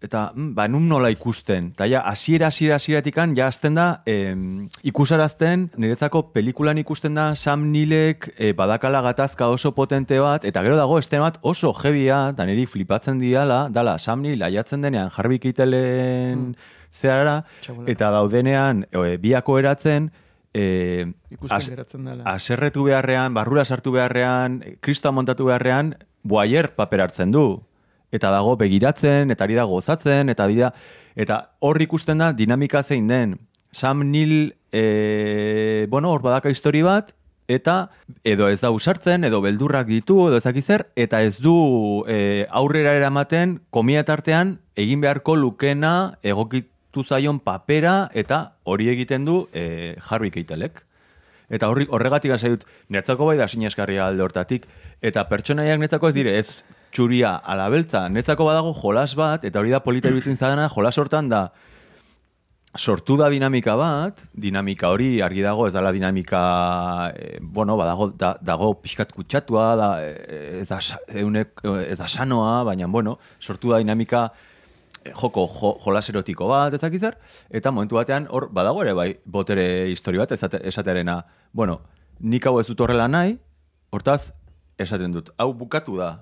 eta mm, ba, nun nola ikusten. Eta ja, asiera, asiera, asieratik ja azten da, em, ikusarazten, niretzako pelikulan ikusten da Sam Neilek e, badakala gatazka oso potente bat, eta gero dago este bat oso jebia, eta niri flipatzen diala, dala Sam Neill aiatzen denean Harvey Keitelen zeara, Txabola. eta daudenean e, biako eratzen, e, Ikusten az- geratzen dela. aserretu beharrean, barrura sartu beharrean, kristoa montatu beharrean, boaier paper hartzen du. Eta dago begiratzen, eta ari da gozatzen, eta dira, eta hor ikusten da dinamika zein den. Sam Neill, e, bueno, hor badaka histori bat, eta edo ez da usartzen, edo beldurrak ditu, edo ezaki zer, eta ez du e, aurrera eramaten komia tartean egin beharko lukena egokitu zaion papera, eta hori egiten du e, Harvey Keitelek. Eta horri, horregatik hasi dut, netzako bai da sinesgarria alde hortatik, eta pertsonaiak netzako ez dire, ez txuria ala beltza, netzako badago jolas bat, eta hori da polita [CLEARS THROAT] iruditzen zadana, jolas hortan da, sortu da dinamika bat, dinamika hori argi dago, ez dala dinamika, eh, bueno, badago, da, dago pixkat kutsatua, da, eh, ez, da, eunek, ez da sanoa, baina, bueno, sortu da dinamika eh, joko jo, jolas erotiko bat, ez dakit zer, eta momentu batean hor badago ere bai botere histori bat esate, esaterena, bueno, nik hau ez dut horrela nahi, hortaz esaten dut, hau bukatu da.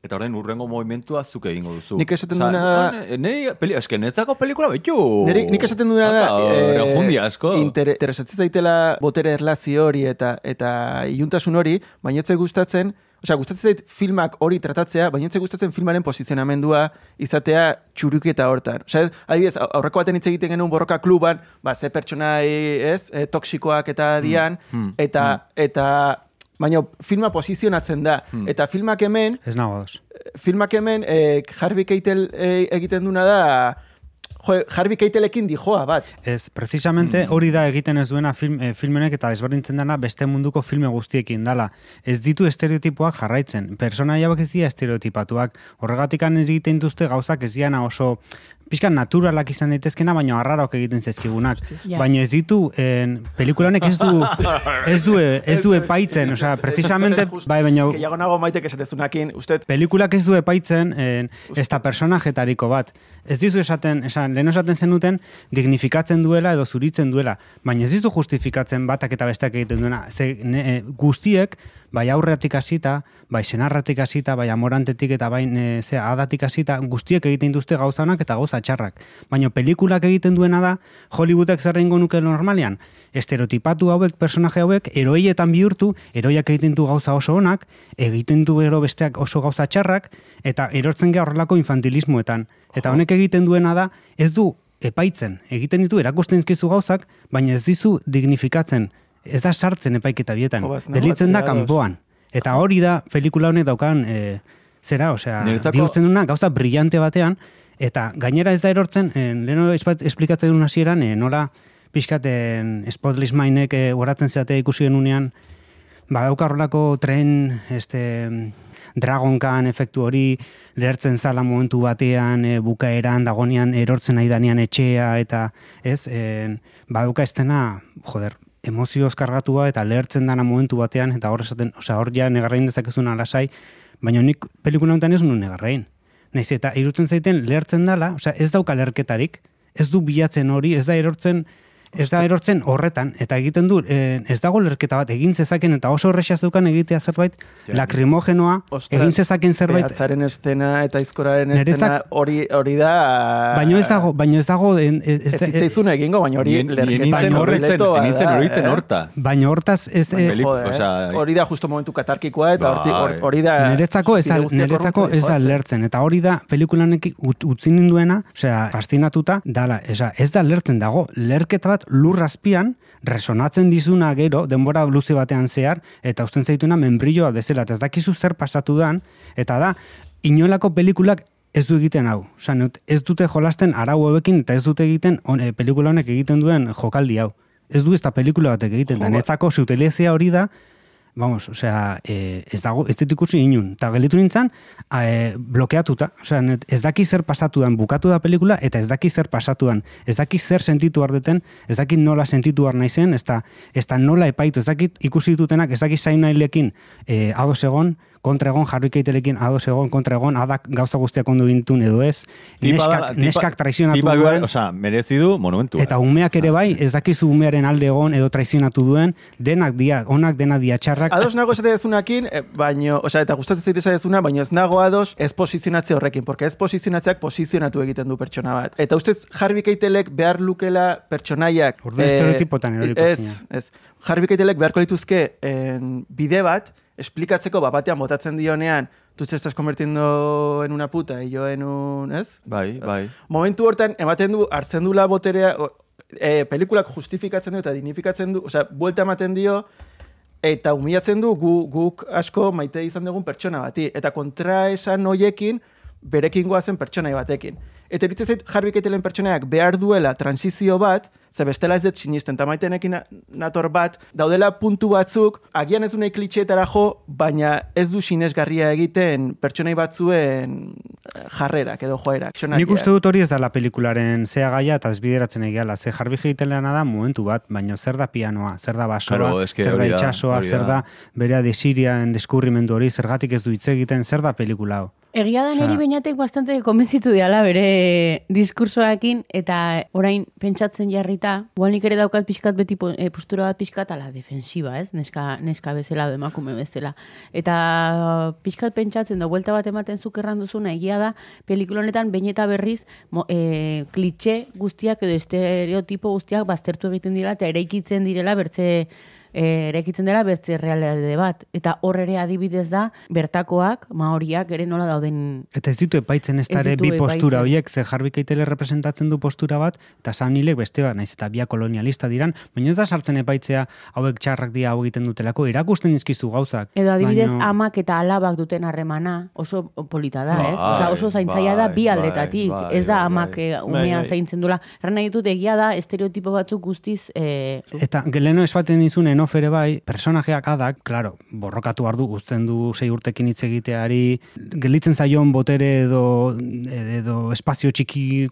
Eta horren urrengo movimentua zuk egingo duzu. Nik esaten duena da- ne- Neri, peli, eske netzako pelikula betu. Nik esaten duena da, eh, eh, jundi asko. inter, interesatzen zaitela botere erlazio hori eta eta iluntasun hori, baina ez zait gustatzen, Osea, gustatzen zait filmak hori tratatzea, baina ez zait gustatzen filmaren posizionamendua izatea txuruketa hortan. Osea, adibidez, au- aurreko baten hitz egiten genuen borroka kluban, ba, ze pertsonai, ez, e, toksikoak eta dian, hmm, eta, eta, baina filma posizionatzen da. Hmm. Eta filmak hemen, Ez nago ados. filmak hemen eh, Harvey Keitel eh, egiten duna da jo, Harvey Keitelekin dijoa bat. Ez, precisamente hori da egiten ez duena film, eh, filmenek eta desberdintzen dana beste munduko filme guztiekin dala. Ez ditu estereotipoak jarraitzen. Personaia hauek ez dira estereotipatuak. Horregatik ez egiten duzte gauzak ez diana oso pixkan naturalak izan daitezkena, baina arrarok egiten zezkigunak. Ja. Baina ez ditu, en, pelikula honek ez du, ez du, ez du epaitzen, osea, precisamente, bai, baina Gehiago nago maitek esatezunakin, uste, Pelikulak ez du epaitzen en, ez da personajetariko bat. Ez dizu esaten, esan, lehen esaten zenuten, dignifikatzen duela edo zuritzen duela. Baina ez dizu justifikatzen batak eta besteak egiten duena. Ze, ne, e, guztiek, bai aurreatik hasita, bai senarratik hasita, bai amorantetik eta bai e, ze, adatik hasita, guztiek egiten duzte gauza onak eta gauza txarrak. Baina pelikulak egiten duena da, Hollywoodek zer egingo nuke normalean. Estereotipatu hauek, personaje hauek, eroietan bihurtu, eroiak egiten du gauza oso onak, egiten du ero besteak oso gauza txarrak, eta erortzen geha horrelako infantilismoetan. Eta honek egiten duena da, ez du epaitzen, egiten ditu erakusten dizkizu gauzak, baina ez dizu dignifikatzen, ez da sartzen epaiketa bietan, ba, delitzen da kanpoan. Eta hori da pelikula honek daukan, e, zera, osea, bihurtzen duna gauza brillante batean, eta gainera ez da erortzen, eh, leheno esplikatzen duen hasieran, eh, nola pixkaten Spotless Mindek eh, horatzen zeatea ikusi genunean, badaukarrolako tren, este, Dragonkan efektu hori lertzen zala momentu batean, e, bukaeran, dagonean erortzen nahi danean etxea, eta ez, e, badauka estena, joder, emozioz kargatua eta lehertzen dana momentu batean, eta hor esaten, osea, hor ja negarrain dezakezuna lasai, baina nik pelikula honetan ez nuen negarrain. Naiz eta irutzen zaiten lehertzen dala, osea, ez dauka lerketarik, ez du bilatzen hori, ez da erortzen ez da erortzen horretan, eta egiten du, eh, ez dago lerketa bat, egin zezaken, eta oso horrexia zeukan egitea zerbait, lakrimogenoa, Ostras, egin zezaken zerbait, Behatzaren estena eta izkoraren estena hori hori da... baino ez dago, baino ez dago, en- ez, Ez ez, ez, zitzaizun egingo, baina hori lerketa horritzen hortaz. baino hortaz, ez, hori da justo momentu katarkikoa eta Bai. hori da... Niretzako ez, niretzako ez da lertzen, eta hori da pelikulanek ut, utzi ninduena, osea, fascinatuta, dala, esa, ez da lertzen dago, lerketa bat lur azpian, resonatzen dizuna gero, denbora luze batean zehar, eta usten zaituna membrilloa bezala, eta ez dakizu zer pasatu dan, eta da, inolako pelikulak ez du egiten hau. Neut- ez dute jolasten arau hauekin, eta ez dute egiten on, e, pelikula honek egiten duen jokaldi hau. Ez du ez da pelikula batek egiten, da netzako zutelezia hori da, Vamos, osea, eh, ez dago, ez dit ikusi inun. Eta gelitu nintzen, eh, blokeatuta. Osea, net- ez daki zer pasatu dan, bukatu da pelikula, eta ez daki zer pasatu dan. Ez daki zer sentitu ardeten, ez daki nola sentitu ar naizen, ez da, ez da nola epaitu, ez dakit ikusi ditutenak, ez daki zain nahilekin eh, ados egon, kontra egon, jarri keitelekin ados egon, kontra egon, adak gauza guztiak ondo gintun edo ez, Tipa neskak, da- tipa- neskak traizionatu tipa duen, Osea, merezi du monumentu. Eta umeak ere bai, ez dakizu umearen alde egon edo traizionatu duen, denak dia, onak dena dia txarrak. Ados nago esate dezunakin, eh, baino, osea, eta gustatzen esate dezuna, baino ez nago ados ez posizionatze horrekin, porque ez posizionatzeak posizionatu egiten du pertsona bat. Eta ustez Harvey Keitelek behar lukela pertsonaiak... Orduan estereotipotan eroriko ez, zina. ez. Harvey Keitelek beharko lituzke en, bide bat, esplikatzeko bat batean botatzen dionean, tú te estás convirtiendo en una puta, y yo en un, ez? Bai, bai. momentu hortan ematen du hartzen dula boterea o, e, pelikulak justifikatzen du eta dignifikatzen du, osea, buelta ematen dio eta humilatzen du gu, guk asko maite izan dugun pertsona bati eta kontra esan hoiekin berekin goazen pertsonai batekin. Eta iritze zait Harvey Keitelen pertsonaak behar duela transizio bat, ze bestela ez dut sinisten, eta maitenekin na- nator bat, daudela puntu batzuk, agian ez du nahi klitxeetara jo, baina ez du sinesgarria egiten pertsonai batzuen eh, jarrerak edo joerak. Nik uste dut hori ez dela pelikularen zea gaia eta ez bideratzen egiala. Ze jarbi jeitelena da momentu bat, baina zer da pianoa, zer da basoa, Claro, zer da itxasoa, zer da. da bere desirian deskurrimendu hori, zergatik ez du hitz egiten, zer da pelikula hau. Egia da niri beinatek bastante konbentzitu diala bere diskursoakin eta orain pentsatzen jarrita, igual nik ere daukat pixkat beti eh, postura bat pixkat ala defensiba, ez? Neska, neska bezala, emakume bezala. Eta pixkat pentsatzen da, buelta bat ematen zuk erran duzuna, egia da, pelikula honetan behin eta berriz mo, eh, klitxe guztiak edo estereotipo guztiak baztertu egiten dira eta eraikitzen direla bertze e, eraikitzen dela bertze realitate bat. Eta hor ere adibidez da, bertakoak, maoriak ere nola dauden Eta ez ditu epaitzen ez Ez ditu bi postura horiek, ze jarbi keitele representatzen du postura bat, eta sanilek beste bat, naiz eta bia kolonialista diran, baina ez da sartzen epaitzea hauek txarrak dira hau egiten dutelako, erakusten dizkizu gauzak. Edo adibidez Baino- amak eta alabak duten harremana oso polita da, ez? Bai, Osea, oso zaintzaia da bai, bi bai, aldetatik. bai, ez da bai, amak bai. eh, umea Bai, bai. zaintzen dula. Erran nahi dut egia da estereotipo batzuk guztiz eh, Eta geleno esbaten dizun enof ere bai, personajeak adak, claro, borrokatu ardu guzten du sei urtekin hitz egiteari, gelitzen zaion botere edo, edo espazio txiki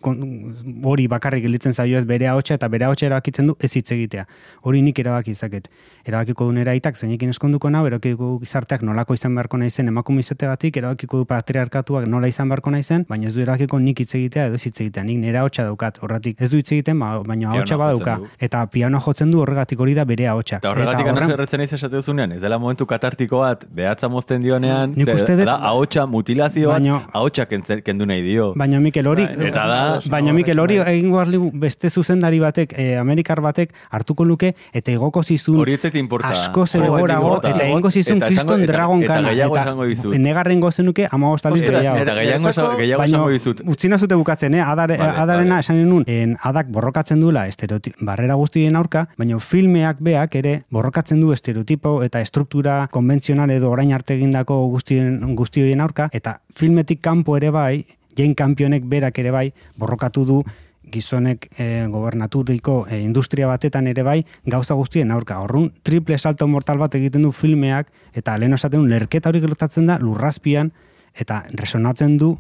hori bakarrik gelitzen zaio ez bere ahotsa eta bere ahotsa erabakitzen du ez hitz egitea. Hori nik erabaki izaket. Erabakiko du nera aitak zeinekin eskonduko nau, erabakiko gizarteak nolako izan beharko naizen emakume izategatik, erabakiko du patriarkatuak nola izan beharko naizen, baina ez du erabakiko nik hitz egitea edo ez hitz egitea. Nik nera ahotsa daukat, horratik ez du hitz egiten, ba- baina ahotsa badauka. Eta pianoa jotzen du horregatik hori da bere ahotsa. Eta horregatik anaz erretzen naiz esate duzunean, ez dela momentu katartiko bat, behatza mozten dionean, Nik ze- uste dut- da, ahotsa mutilazio bat, ahotsa kendu nahi dio. Baina Mikel hori, Eta da- baina Mikel hori egingo arli beste zuzendari batek, eh, Amerikar batek hartuko luke eta igoko zizun Hori importa. asko zegorago importa. eta egingo zizun Eta kriston eta- dragon eta kana. gehiago esango dizut. negarrengo zenuke ama bostaliz Ostras, gehiago. Eta gehiago, esango dizut. utzi nazute bukatzen, eh? Adare, Vale, adarena vale. esan nun, en, adak borrokatzen duela estereotip, barrera guztien aurka, baina filmeak beak ere borrokatzen du estereotipo eta estruktura konbentzional edo orain arte egindako guztien, guztioien aurka, eta filmetik kanpo ere bai, Jane Campionek berak ere bai, borrokatu du gizonek e, gobernaturiko e, industria batetan ere bai gauza guztien aurka. Horrun triple salto mortal bat egiten du filmeak eta lehen esaten lerketa hori gertatzen da lurrazpian eta resonatzen du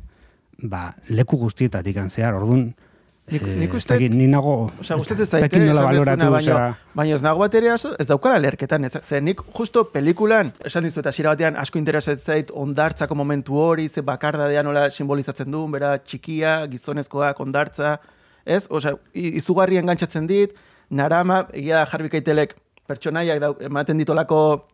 ba, leku guztietatik zehar. Orduan Nik- eh, nik uste- dakit, ni nago Osea, gustatzen ez zaite, nola baloratu, baina, baina ez nago bat ere ez daukala lerketan, ez, ze nik justo pelikulan, esan dizu eta hasiera batean asko interesatzen zait ondartzako momentu hori, ze bakardadea nola simbolizatzen duen, bera txikia, gizonezkoak, ondartza, ez? Osea, i- izugarri engantzatzen dit, narama, egia jarbi kaitelek pertsonaiak ematen ditolako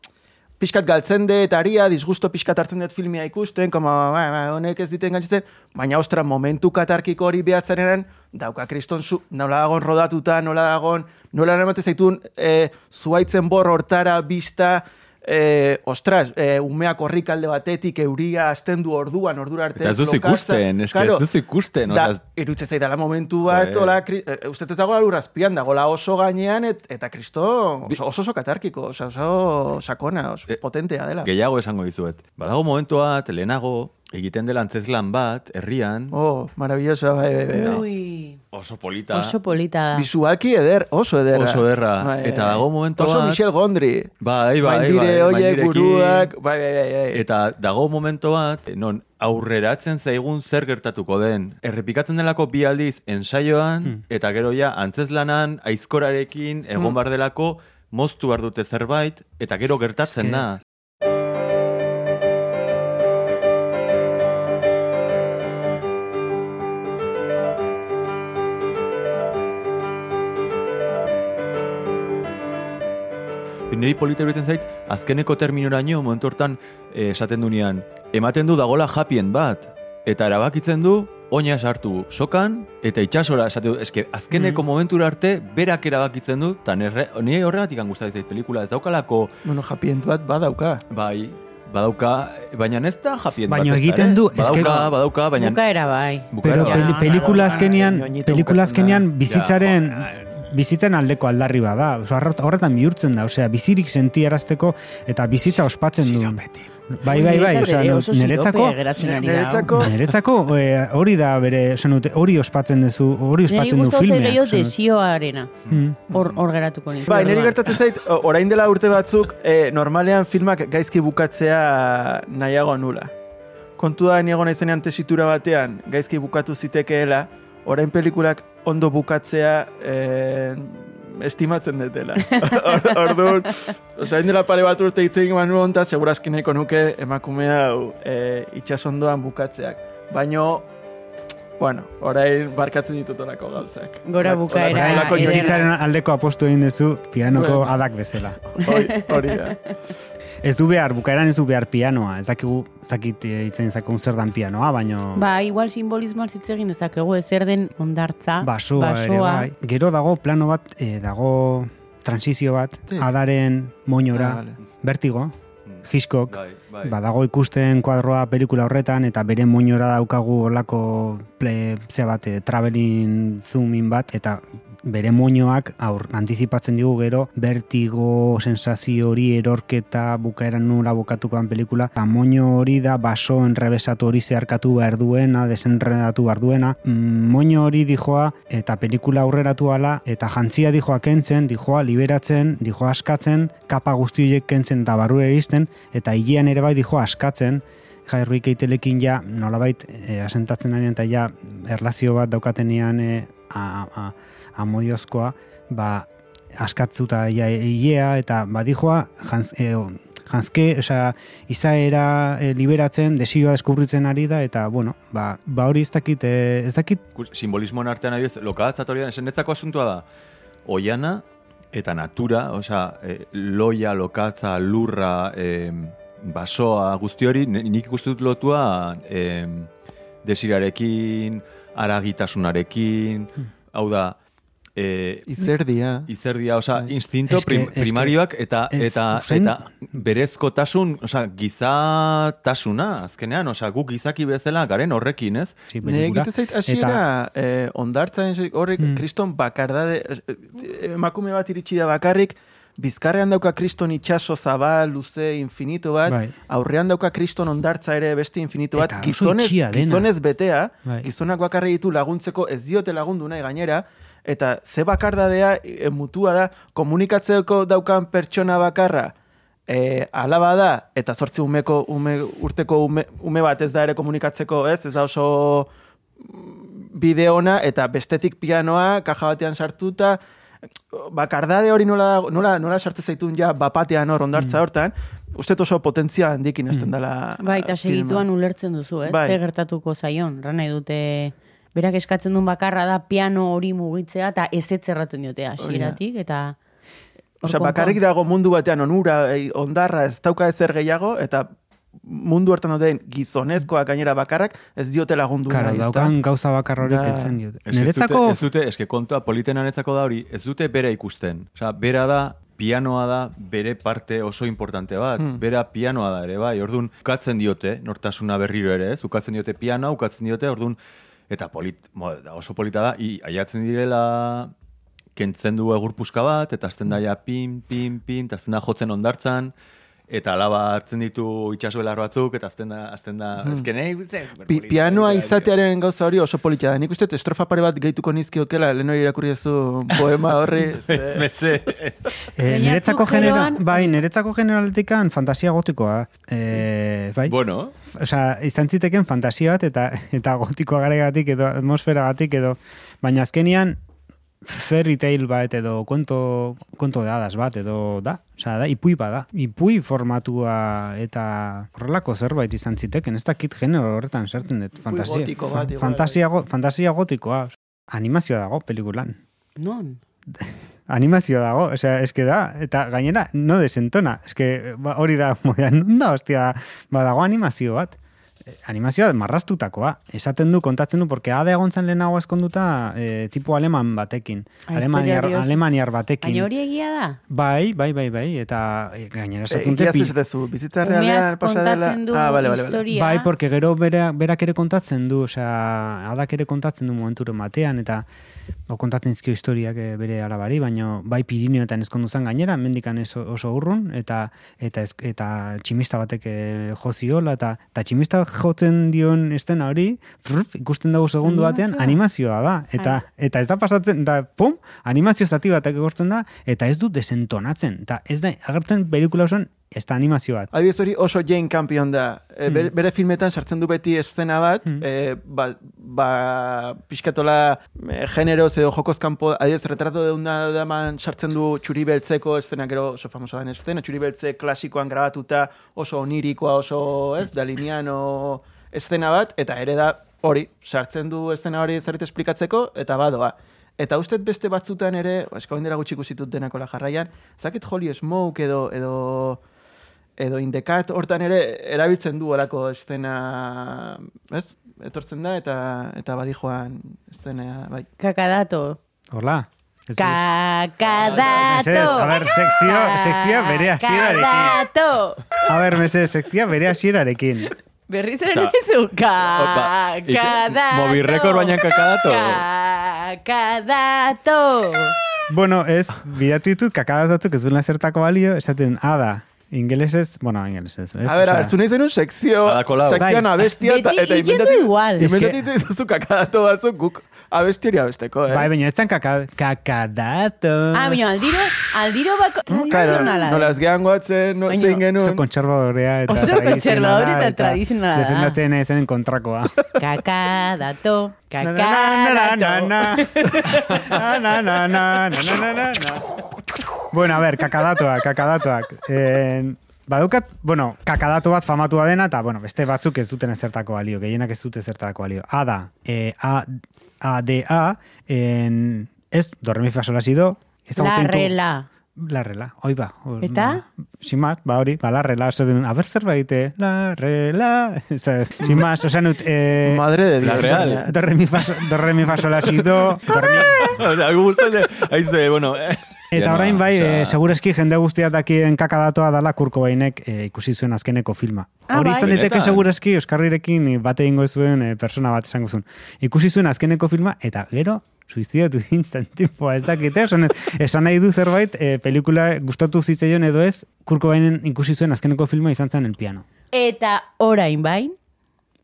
pixkat galtzen dut, aria, disgusto pixkat hartzen dut filmia ikusten, koma, ba, ba, honek ez diten gantzitzen, baina ostra, momentu katarkiko hori behatzaren dauka kriston zu, nola dagon rodatuta, nola dagon, nola ematen zaitun, e, zuaitzen bor hortara, bista, e, ostras, e, umeak horrik alde batetik, euria azten du orduan, ordura arte. Eta ez duzu ikusten, eske Claro, ez duzu ikusten. Da, irutze zaidala momentu bat, Joder. kri, e, uste ez dagoela lurrazpian, dagoela oso gainean, et, eta kristo oso, oso, oso katarkiko, oso, oso sakona, oso Eh, potentea dela. Gehiago esango dizuet. Badago momentu bat, lehenago, egiten dela antzezlan bat, herrian, Oh, maravilloso, bai, bai, bai. Ui, oso polita. oso polita da. Visualki eder, oso ederra. Oso ederra. Bai, Eta bai. dago momentu Oso bat- Michel Gondry. Bai, bai, Maindire bai, hoiek, maindirekin. buruak, bai, bai, bai, bai. Eta dago momento bat, non aurreratzen zaigun zer gertatuko den. Errepikatzen delako bi aldiz ensaioan, eta gero ja antzezlanan aizkorarekin egon bar delako moztu behar dute zerbait, eta gero gertatzen da. Neri polita iruditzen zait, azkeneko terminoraino, momentu hortan, eh, esaten dunean, ematen du dagola japien bat, eta erabakitzen du, oina sartu sokan, eta itxasora, esate du, eske, azkeneko momentura arte, berak erabakitzen du, eta nire horregatik angustatzen zait pelikula, ez daukalako, Bueno, happy end bat badauka. bai, badauka, baina ez da japien bat, Baina egiten ere? du, eske- badauka, badauka, baina... Bukaera bai. Bukaera Pero bai. peli, Ja, pelikula azkenean, pelikula azkenean bizitzaren bizitzen aldeko aldarri bada. Horretan bihurtzen da, osea, bizirik sentiarazteko eta bizitza ospatzen du. Bai, bai, bai, osea, niretzako. Niretzako, niretzako eh, hori da bere, dute, hori ospatzen duzu, hori Neri ospatzen du gustatzen filmea. gehiago esan dut. desioarena. Mm. Hor, hor geratuko nintzen. Bai, orduan. gertatzen zait, orain dela urte batzuk, e, normalean filmak gaizki bukatzea nahiago nula. Kontu da, niego naizenean tesitura batean, gaizki bukatu zitekeela, orain pelikulak ondo bukatzea e, estimatzen dutela. [LAUGHS] Or- Orduan, oza, hain dela pare bat urte hitz egin manu onta, segurazki nahiko nuke emakume hau e, itxasondoan bukatzeak. Baino, bueno, orain barkatzen ditutolako gauzak. Gora Olako- bukaera, joera. Bizitzaren aldeko apostu egin duzu pianoko Bueno. adak bezala. Hori, hori da. [LAUGHS] Ez du behar, bukaeran ez du behar pianoa. Ez dakigu, ez dakit eh, itzen zakun zer dan pianoa, baino... Ba, igual simbolismoa hitz egin dezakegu ezer den ondartza. basoa, ere bai. Gero dago plano bat, eh, dago transizio bat, Sí. adaren moñora, Ah, vale. vertigo, Hitchcock, Bai, bai. badago ikusten kuadroa pelikula horretan, eta bere moñora daukagu olako ple, ze bat, eh, traveling zoomin bat, eta bere moñoak aur, antizipatzen digu gero vertigo, sensazio hori, erorketa, bukaeran nula bukatukoan pelikula, eta moño hori da baso enrebesatu hori zeharkatu behar duena, desenredatu behar duena, mm, moño hori dijoa, eta pelikula aurreratu ala, eta jantzia dijoa kentzen, dijoa liberatzen, dijoa askatzen, kapa guzti horiek kentzen eta barrura iristen, eta hilean ere bai dijoa askatzen, Jairri keitelekin ja, nolabait, e, asentatzen denean eta ja, erlazio bat daukatenean e, a, a, amodiozkoa, ba, askatzuta ja, hilea, eta badijoa, jantz, e, jantzke, osea, izaera e, liberatzen, desioa deskubritzen ari da, eta, bueno, ba, ba hori ez dakit, e, ez dakit, simbolismoan artean adibidez, lokalatzat hori da, esan netzako asuntua da, oiana eta natura, osea, e, loia, lokatza, lurra, e, basoa, guzti hori, ni- nik ikuste dut lotua e, desirarekin, aragitasunarekin, hau da, e, Izerdia. izerdia, osea, instinto Eske- prim, eske- primariak eta ez, eta usain- eta berezkotasun, osea, gizatasuna, azkenean, osea, guk gizaki bezala garen horrekin, ez? sí, Ne egite zait hasiera eh, ondartzan horrek Mm. kriston bakardade eh, emakume bat iritsi da bakarrik bizkarrean dauka kriston itxaso zabal, luze, infinito bat, Bai. aurrean dauka kriston ondartza ere beste infinito bat, Eta gizonez, gizonez betea, Bai. gizonak bakarri ditu laguntzeko ez diote lagundu nahi gainera, eta ze bakardadea e, mutua da, komunikatzeko daukan pertsona bakarra, e, alaba da, eta zortzi umeko, ume, urteko ume, ume bat ez da ere komunikatzeko, ez? Ez da oso mm, bideona, eta bestetik pianoa, kaja batean sartuta, bakardade hori nola, nola, nola sartzen zaitun ja bapatean hor ondartza hortan, uste oso potentzia handikin ezten dela Bai, eta segituan ulertzen duzu, ez? Bai. Ze gertatuko zaion, ran nahi dute berak eskatzen duen bakarra da piano hori mugitzea eta ez erraten diote hasieratik eta Osea, bakarrik dago mundu batean onura, ei, ondarra, ez dauka ezer gehiago, eta mundu hartan dauden gizonezkoak gainera bakarrak ez diote lagundu ezta? daukan gauza bakar hori Da. kentzen diote. Ez, dute, ez dute, eske kontua politena netzako da hori, ez dute bera ikusten. Osea, bera da, pianoa da bere parte oso importante bat. Hmm. Bera pianoa da ere, bai. Orduan, ukatzen diote, nortasuna berriro ere, ez? Ukatzen diote pianoa, ukatzen diote, orduan, eta polit, oso polita da, i, aiatzen direla kentzen du egurpuska bat, eta azten daia pin, pin, pin, eta azten da jotzen ondartzan, eta alaba hartzen ditu itxasuelar batzuk, eta azten da, azten da, Hmm. ezken, nahi, Pi, pianoa izatearen gauza hori oso politia da. Nik uste dut estrofa pare bat gehituko nizkiokela, lehen hori irakurri duzu poema horri. [LAUGHS] Ez, meze. eh, Baina niretzako genero, bai, niretzako generaletikan fantasia gotikoa. Eh, bai? bueno, Osea, izan ziteken fantasia bat eta eta gotikoa garegatik edo atmosferagatik edo baina azkenian fairy tale bat edo konto, konto de hadas bat edo da. Osea, da, ipui bada. Ipui formatua eta horrelako zerbait izan ziteken. Ez dakit genero horretan sartzen dut. Fantasia, gotiko bat, igual, fantasia, go- fantasia gotikoa. Animazioa dago pelikulan. Non? [LAUGHS] Animazioa dago, osea, eske da, eta gainera, no desentona, eske ba, hori da, [LAUGHS] moda, non da, ostia, ba, dago animazio bat. Animazioa marrastutakoa. Esaten du, kontatzen du, porque ade egontzan lehenago eskonduta eh, tipo aleman batekin. Alemaniar, alemaniar batekin. Baina hori egia da? Bai, bai, bai, bai, eta eh, gainera esaten Egia dute... ez dezu, bizitza realean pasa dela. kontatzen du Ah, bale, bale. historia. Bai, porque gero berak ere kontatzen du, osea, adak ere kontatzen du momenturen batean, eta o, kontatzen zizkio historiak eh, bere arabari, baina bai Pirineoetan ezkondu zen gainera, mendikan ez oso urrun, eta eta ez, eta tximista batek eh, jo ziola, eta, eta tximista jotzen dion estena hori, frrf, ikusten dugu segundu batean, animazioa da, eta, eta ez da pasatzen, da, pum, animazio zati batek egortzen da, eta ez du desentonatzen, eta ez da, agertzen pelikula osoan, ez da animazio bat. Adibidez hori oso Jane Campion da. E, bere, bere filmetan sartzen du beti eszena bat, Mm. e, ba, ba pixkatola e, generoz edo jokoz kanpo, adibidez, retrato de una daman sartzen du txuri beltzeko eszena, gero oso famosa den eszena, txuri beltze klasikoan grabatuta, oso onirikoa, oso, ez, daliniano eszena bat, eta ere da hori, sartzen du eszena hori zerbait esplikatzeko, eta badoa. Eta ustet beste batzutan ere, eskauen dira gutxi ikusitut denakola jarraian, zakit Holy Smoke edo, edo edo indekat hortan ere erabiltzen du olako estena, ez? Etortzen da eta eta badi joan estena, bai. Kakadato. Hola. Kakadato. A ber, sekzio- sekzioa bere hasierarekin. Kakadato. A ber, mese, sekzia bere hasierarekin. Berriz ere dizu. Ike- Kakadato. Movirrekord baina kakadato. Kakadato. Bueno, ez, bidatu ditut, kakadatzuk ez duela zertako balio, esaten, ada, ingelesez, bueno, ingelesez, ez? A ber, Osea, hartzu nahi zenun sekzio, sekzioan Bai. abestia eta, eta ikendu inventati- igual. Ez que- inventati dituzu kakadato batzuk guk abesti hori abesteko, eh? Bai, baina ez zen kaka, kakadato. Ah, baina aldiro, aldiro bako Claro, tradizionala. nola ez gehan goatzen, no, zein Oso genuen. kontserbadorea eta Oso tradizionala eta tradizionala da. Defendatzen ezen kontrakoa. Kakadato. Na, na, na, na, na, Kakadato. na. Na, na, na, na, na, na, na, na. Bueno, a ver, kakadatoak, kakadatoak. Eh, badukat, bueno, kakadato bat famatua dena, eta, bueno, beste batzuk ez duten ezertako balio, gehienak ez dute ezertako balio. A da, eh, A, A, D, A, en, ez, do, re, mi, fa, sol, la, si, do. ezagutzen La. La rela, oi ba. hor- Eta? Sin más, ba hori, ba, la rela, oso den, a ber zerbait, eh, la rela, [LAUGHS] Ez, sin más, osan ut, eh, Madre de Dios. La real. baina. do, re, mi, fa, sol- do, re, mi, fa, sol, la, si, do, do, re, mi, Osea, gustatzen, aize, bueno... eh. Eta Ja, orain bai, osea, e, segureski jende guztia dakien kakadatoa dala kurko bainek e, ikusi zuen azkeneko filma. Ah, Hori bai. izan diteke Benetan? segureski Euskarrirekin bate egingo zuen e, persona bat esango zuen. Ikusi zuen azkeneko filma eta gero suizidatu [LAUGHS] instant tipoa ez dakite, esan, esan nahi du zerbait e, pelikula gustatu zitzaion edo ez, kurko bainen ikusi zuen azkeneko filma izan zen el piano. Eta orain bain.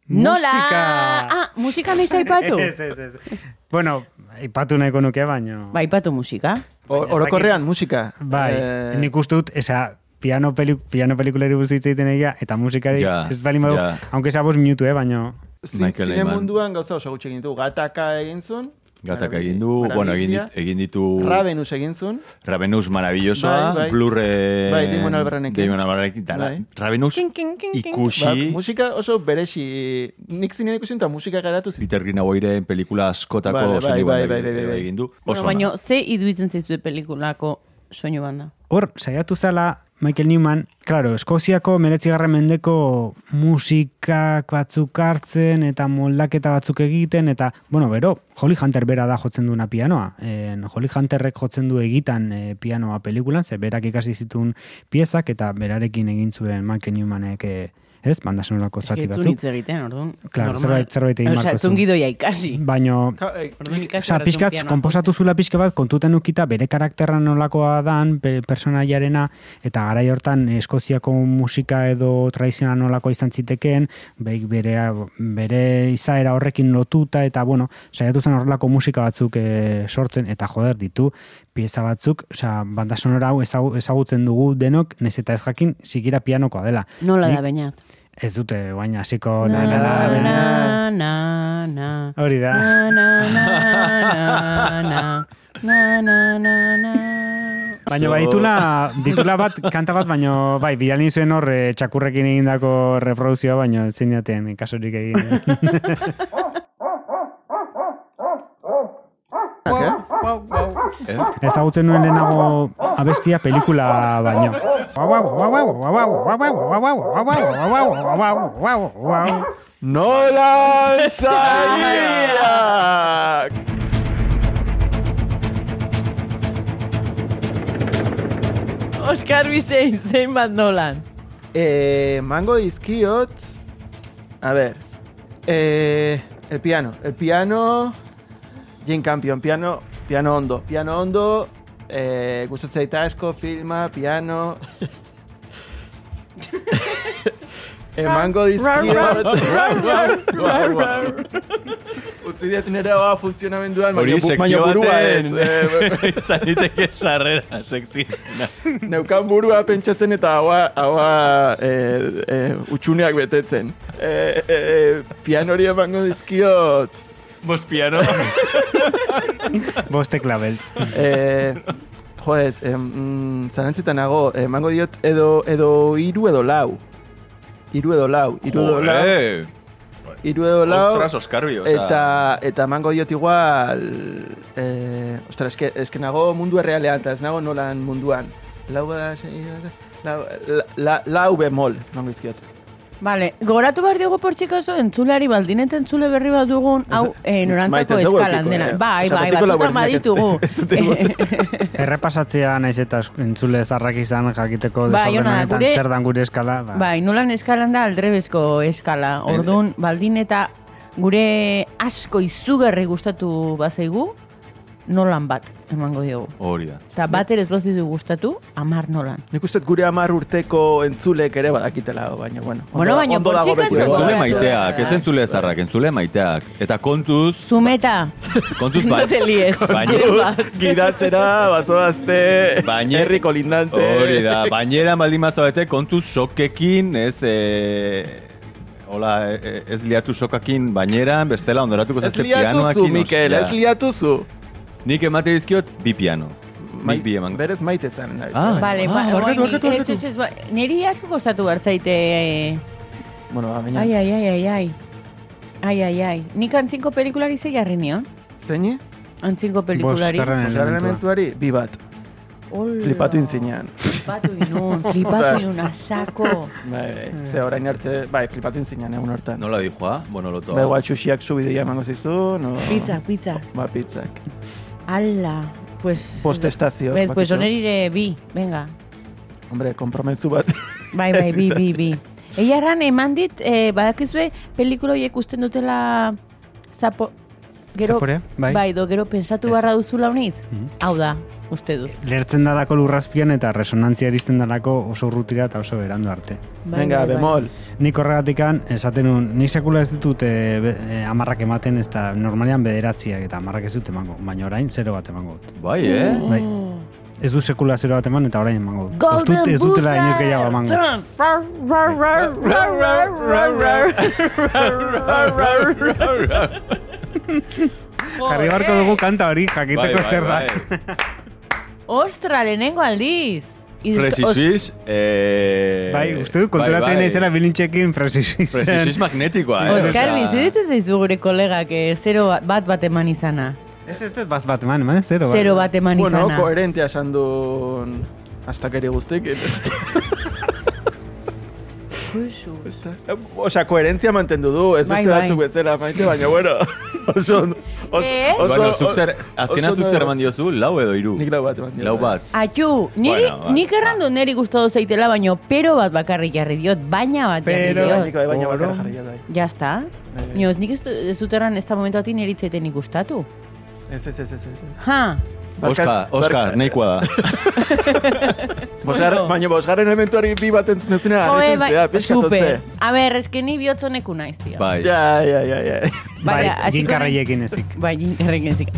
Nola? Musika! Ah, musika nahi zaipatu? [LAUGHS] Ez, ez, ez. Bueno, ipatu nahiko nuke, baino... Ba, ipatu musika. Orokorrean, musika. Bai, Eh, nik uste dut, esa, piano, peli, piano pelikulari buruz hitz egiten egia, eta musikari, Ja, ez bali badu, ja. aunque sea bost minutu, eh, baino... zine munduan gauza oso gutxi egin du. Gataka egin zuen, Gatak egin du, bueno, egin, dit, egin ditu Ravenus egin zuen. Ravenus maravillosoa, Bai, bai. Blurre... Bai, Damon Albarranekin. Damon Albarranekin, eta Bai. Ravenus King, king, king, king. ikusi... Ba, musika oso beresi. Nik zinean ikusi eta musika garatu zitzen. Peter Greenawayren pelikula askotako Bai, bai, soinu bai, banda bai, bai, bai. egin du. Bueno, Oso baino, ona. ze iduitzen zaizue pelikulako soinu banda? Hor, saiatu zala Michael Newman, claro, Eskoziako meretzigarren mendeko musikak batzuk hartzen eta moldaketa batzuk egiten eta, bueno, bero, Holly Hunter bera da jotzen duena pianoa. En, Holly Hunterrek jotzen du egitan e, pianoa pelikulan, ze berak ikasi zituen piezak eta berarekin egin zuen Michael Newmanek, e, ez, banda sonorako zati batzuk. hitz egiten, orduan. Claro, normal. zerbait- zerbait egin zuen zuen. gidoia ikasi. Baino, eh, behar pixkat, konposatu zula pixka bat, kontuten ukita bere karakterra nolakoa dan, pe- personaiarena, eta gara hortan Eskoziako musika edo tradizional nolakoa izan zitekeen, beik bere, bere izaera horrekin lotuta, eta bueno, saiatu zen horrelako musika batzuk e, sortzen, eta joder ditu, pieza batzuk, osea, banda sonora hau ezagu- ezagutzen dugu denok, nez eta ez jakin, sikira pianokoa dela. Nola da bainat? Ez dute, baina hasiko na, na, na, na, na. na. Hori da. Na, na, na, na, na. Na, na, na, na. Baina bai ditula, ditula bat, kanta bat, baina bai, bialin zuen hor eh, txakurrekin egindako reproduzioa, baina ezin jaten kasurik egin. [LAUGHS] Eh? Ezagutzen nuen lehenago abestia pelikula baino. Nolan Saiak! Oscar Bizein, zein bat nolan. Eh, mango dizkiot... A ver... Eh, el piano. El piano... Jane Campion, piano, piano ondo. Piano ondo, eh, gustatzen zaita asko, filma, piano... [LAUGHS] Emango dizkiot... Utzi diet nire ba funtzionamenduan, Hori baina burua ez. eh, [LAUGHS] izan liteke sarrera sekzio. Neukan burua pentsatzen eta haua, haua e, e, utxuneak betetzen. E, e, pianori emango dizkiot. Bos piano. [LAUGHS] Boste klabeltz. [LAUGHS] E, joez, e, mm, zarantzetan nago, emango diot edo, edo iru edo lau. Iru edo lau. Iru edo lau. Joder. Iru edo lau. Ostras, Oskarbi, osea. Eta, eta emango diot igual... Eh, ostra, eske, eske nago mundu errealean, eta ez nago nolan munduan. Lau, da, sei, da, lau, la, la, lau bemol, emango dizkiot. Vale, goratu behar diogu portxikazo, entzulari baldin eta entzule berri bat dugun, hau, eh, [LAUGHS] Maite, norantzako eskalan dena. eh. Bai, bai, batzutan laburdinak baditugu. entzute [LAUGHS] Errepasatzea naiz eta entzule zarrak izan jakiteko Bai, gure- zer dan gure eskala. Ba. Bai, nolan eskalan da aldrebezko eskala. Orduan, baldin eta gure asko izugarri gustatu bazaigu, nolan bat emango diogu. Hori da. Eta bat ere ez bazizu gustatu, amar nolan. Nik uste gure amar urteko entzulek ere badakitela, baina, bueno. Bueno, baina ondo dago beti. Entzule maiteak, ez entzule zarrak, entzule maiteak. Eta kontuz, Zumeta, kontuz [LAUGHS] no bai. te lies. Baina, Bat. Gidatzera, bazoazte, Baina- herriko lindante. hori da, bainera baldin mazabete kontuz sokekin, ez... E, Hola, e- ez liatu sokakin baineran, bestela ondoratuko Ez zazte pianoakin. Mikel, ostia. ez liatuzu. Nik emate dizkiot bi piano. Nik bi eman. Berez maite zen. Ah, Vale, ah, ba, barkatu, oain, barkatu, ez, barkatu. ez, ez, ba, niri asko kostatu bertzaite... Eh, Bueno, ba, baina. ai, ai, ai, ai, ai. Ai, ai, ai. Nik antzinko pelikulari zei jarri nion? Zeini? Antzinko pelikulari. Bosgarren Bosgarren elementua. elementuari, bi bat. Hola. Flipatu intzinean. Flipatu inun, [LAUGHS] flipatu inun asako. Bai, bai. Ze orain arte, bai, flipatu intzinean egun hortan. Nola dijoa? Bueno, loto. Ba, igual xuxiak subidoia emango zizu, no... Pizza, pizza. Ba, pizzak. Ala, pues... Postestazio. Bez, pues bakizu. onerire bi, venga. Hombre, komprometzu bat. Bai, bai, bi, bi, bi. Eia erran, eman dit, eh, badakizue, pelikula horiek usten dutela zapo... Gero, Zaporea? Bai. bai, do, gero pensatu barra duzula unitz? Mhm. Hau da, uste dut. Lertzen dalako lurrazpian eta resonantzia eristen dalako oso urrutira eta oso berandu arte. Bai, Venga, bai, bai. bemol. Nik horregatikan esaten nun, nik sekula ez ditut e, e, amarrak ematen ez da normalean bederatziak eta amarrak ez dut emango, baina orain zero bat emango dut. Bai, eh? Bai. Ez du sekula zero bat eman eta orain emango dut. Golden dut, ez dutela inoiz gehiago emango. Jarri barko dugu kanta hori, jakiteko zer da. Ostra, lehenengo aldiz. Iz- Fresi os- Swiss, eh... Bai, uste du, konturatzen bai, naizela bilintxekin presisi Fresi Swiss magnetikoa, eh? Oskar, bizitzen zaizu gure kolegak eh, zero bat, bat bat eman izana. Ez ez ez, bat bat eman, eman, zero. Zero bat eman Bueno, izana. koherentea esan duen astakeri guztik. [LAUGHS] Jesus. Osea, koherentzia mantendu du, ez Bai, beste bai. batzuk bezala, maite, baina, bueno, [LAUGHS] oso, oso, Ez? oso, Bueno, zuk zer, azkena oso zuk zer eman diozu, lau edo hiru? Nik lau bat eman dio. Lau bai. bat. Atxu, niri, Bueno, ba, nik errandu niri gustatu zeitela, baino pero bat bakarrik jarri diot, baina bat jarri Pero- diot. Nik bai, baina Oro. bakarra jarri bai. Ya está. Bai, bai. Nioz, nik ez, du- ez dut erran ez da momentu ati niri itzaiten ikustatu. Ez, ez, ez, ez, ez. Ha, Oskar, Oskar, nahikoa da. [LAUGHS] Bosgar, baina bosgarren elementuari bi bat entzun duzuna, Joe, harritzen bai, zea, super. A ber, eske ni bihotzoneku naiz, tio. Bai. Ja, ja, ja, ja. Bai, Baina, hasiko ginkarraiekin ezik. Bai, ginkarrekin zik.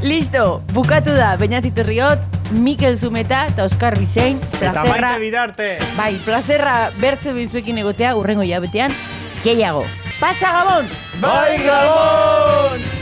Listo, bukatu da, Beñatit Riot, Mikel Zumeta eta Oskar Bisein, Eta plazerra, maite bidarte! bai, plazerra bertze bizuekin egotea, urrengo jabetean, gehiago. Pasa Gabon! Bai, Gabon!